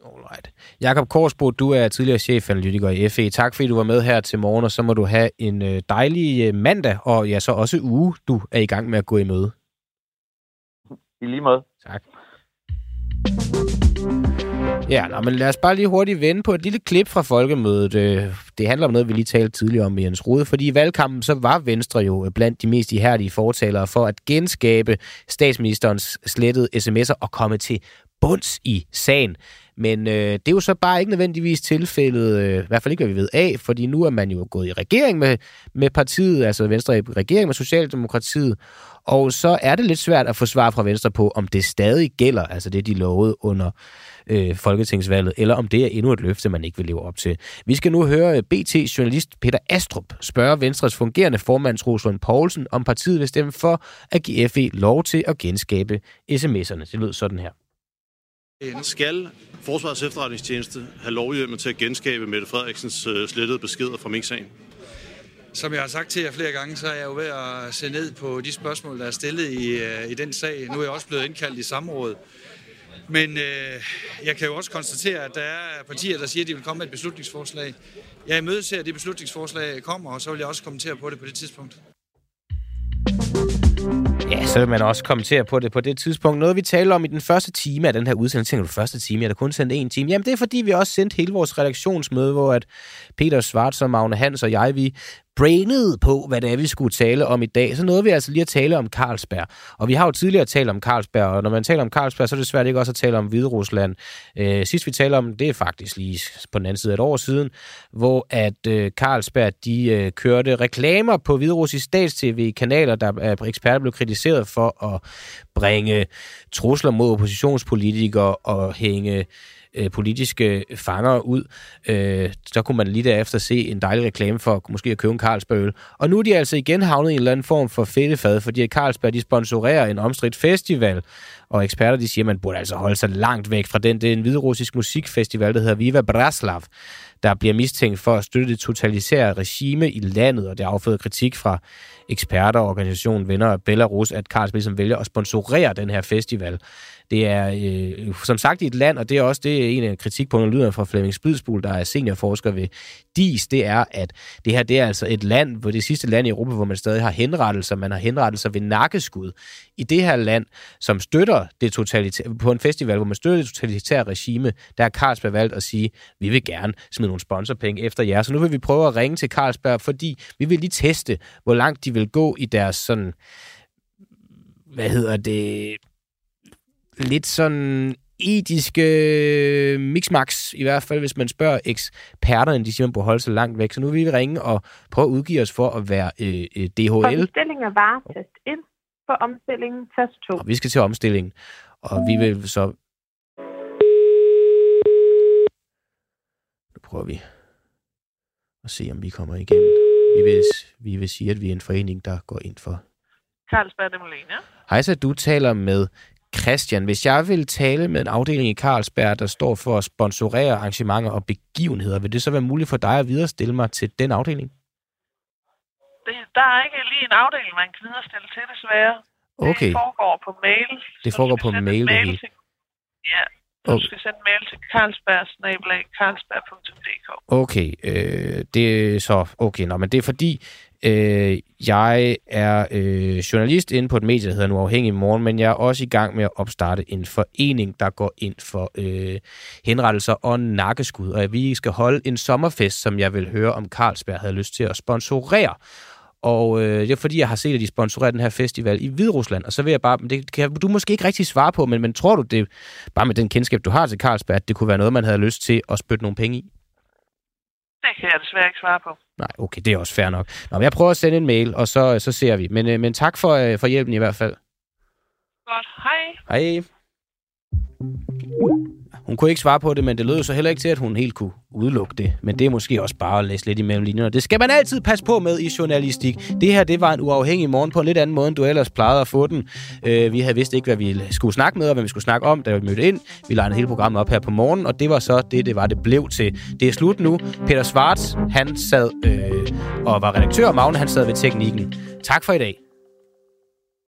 A: Alright. Jakob Korsbo, du er tidligere chefanalytiker i FE. Tak fordi du var med her til morgen, og så må du have en øh, dejlig øh, mandag, og ja, så også uge, du er i gang med at gå i møde.
P: I lige måde.
A: Tak. Ja, nå, men lad os bare lige hurtigt vende på et lille klip fra folkemødet. Øh, det handler om noget, vi lige talte tidligere om med Jens Rode, fordi i valgkampen så var Venstre jo blandt de mest ihærdige fortalere for at genskabe statsministerens slettede sms'er og komme til bunds i sagen. Men øh, det er jo så bare ikke nødvendigvis tilfældet, øh, i hvert fald ikke, hvad vi ved af, fordi nu er man jo gået i regering med, med partiet, altså Venstre i regering med Socialdemokratiet, og så er det lidt svært at få svar fra Venstre på, om det stadig gælder, altså det, de lovede under øh, folketingsvalget, eller om det er endnu et løfte, man ikke vil leve op til. Vi skal nu høre øh, BT-journalist Peter Astrup spørge Venstres fungerende formand Troslund Poulsen, om partiet vil stemme for at give FE lov til at genskabe sms'erne. Det lød sådan her.
Q: Skal Forsvarets efterretningstjeneste have lovhjemmel til at genskabe Mette Frederiksens øh, slettede beskeder fra Mink-sagen?
R: Som jeg har sagt til jer flere gange, så er jeg jo ved at se ned på de spørgsmål, der er stillet i, øh, i den sag. Nu er jeg også blevet indkaldt i samråd. Men øh, jeg kan jo også konstatere, at der er partier, der siger, at de vil komme med et beslutningsforslag. Jeg imødeser, at det beslutningsforslag kommer, og så vil jeg også kommentere på det på det tidspunkt.
A: Så vil man også kommentere på det på det tidspunkt. Noget, vi taler om i den første time af den her udsendelse. Tænker du, første time? Jeg har kun sendt en time. Jamen, det er fordi, vi også sendte hele vores redaktionsmøde, hvor at Peter Svarts og Magne Hans og jeg, vi brainede på, hvad det er, vi skulle tale om i dag, så nåede vi altså lige at tale om Carlsberg. Og vi har jo tidligere talt om Carlsberg, og når man taler om Carlsberg, så er det svært ikke også at tale om Hviderusland. Øh, sidst vi talte om, det er faktisk lige på den anden side af et år siden, hvor at øh, Carlsberg, de øh, kørte reklamer på hviderussisk stats-tv-kanaler, der er øh, eksperter blev kritiseret for at bringe trusler mod oppositionspolitikere og hænge øh, politiske fanger ud. Øh, så kunne man lige derefter se en dejlig reklame for måske at købe en Carlsberg Og nu er de altså igen havnet i en eller anden form for fedtefad, fordi Carlsberg de sponsorerer en omstridt festival, og eksperter de siger, at man burde altså holde sig langt væk fra den. Det er en hviderussisk musikfestival, der hedder Viva Braslav, der bliver mistænkt for at støtte det totalitære regime i landet, og det afføder kritik fra eksperter og organisationen Venner af Belarus, at Carlsberg som vælger at sponsorere den her festival. Det er øh, som sagt i et land, og det er også det er en af kritikpunkterne lyder fra Flemming Splidsbul, der er seniorforsker ved DIS, det er, at det her det er altså et land, hvor det sidste land i Europa, hvor man stadig har henrettelser. Man har henrettelser ved nakkeskud. I det her land, som støtter det totalitære, på en festival, hvor man støtter det totalitære regime, der har Carlsberg valgt at sige, vi vil gerne smide nogle sponsorpenge efter jer. Så nu vil vi prøve at ringe til Carlsberg, fordi vi vil lige teste, hvor langt de vil gå i deres sådan hvad hedder det, lidt sådan etiske mixmax, i hvert fald hvis man spørger eksperterne, de siger, man burde holde sig langt væk. Så nu vil vi ringe og prøve at udgive os for at være øh, øh DHL.
S: Omstilling af varer, test ind. For omstillingen, test 2.
A: Og vi skal til omstillingen, og vi vil så... prøver vi at se, om vi kommer igennem. Vi vil, vi vil sige, at vi er en forening, der går ind for
T: Carlsberg Demolene.
A: Hej, så du taler med Christian, hvis jeg vil tale med en afdeling i Carlsberg, der står for at sponsorere arrangementer og begivenheder, vil det så være muligt for dig at viderestille mig til den afdeling?
T: Det, der er ikke lige en afdeling, man kan viderestille til, desværre.
A: Okay.
T: Det foregår på mail.
A: Det foregår på mail, det hele?
T: Ja, du okay. skal sende mail til carlsberg.dk.
A: Okay, øh, det er så... Okay, nå, men det er fordi, Øh, jeg er øh, journalist inde på et medie, der hedder Nu Afhængig Morgen, men jeg er også i gang med at opstarte en forening, der går ind for øh, henrettelser og nakkeskud. Og vi skal holde en sommerfest, som jeg vil høre, om Carlsberg havde lyst til at sponsorere. Og øh, det er fordi, jeg har set, at de sponsorerer den her festival i Hviderusland. Og så vil jeg bare, det kan du måske ikke rigtig svare på, men, men tror du det, bare med den kendskab, du har til Carlsberg, at det kunne være noget, man havde lyst til at spytte nogle penge i?
T: Det kan jeg desværre ikke svare på.
A: Nej, okay, det er også fair nok. Nå, men jeg prøver at sende en mail, og så, så ser vi. Men, øh, men tak for, øh, for hjælpen i hvert fald.
T: Godt, hej.
A: Hej. Hun kunne ikke svare på det, men det lød jo så heller ikke til, at hun helt kunne udelukke det. Men det er måske også bare at læse lidt imellem linjerne. Det skal man altid passe på med i journalistik. Det her, det var en uafhængig morgen på en lidt anden måde, end du ellers plejede at få den. Øh, vi havde vidst ikke, hvad vi skulle snakke med, og hvad vi skulle snakke om, da vi mødte ind. Vi legnede hele programmet op her på morgen, og det var så det, det var, det blev til. Det er slut nu. Peter Svarts, han sad øh, og var redaktør, og Magne, han sad ved teknikken. Tak for i dag.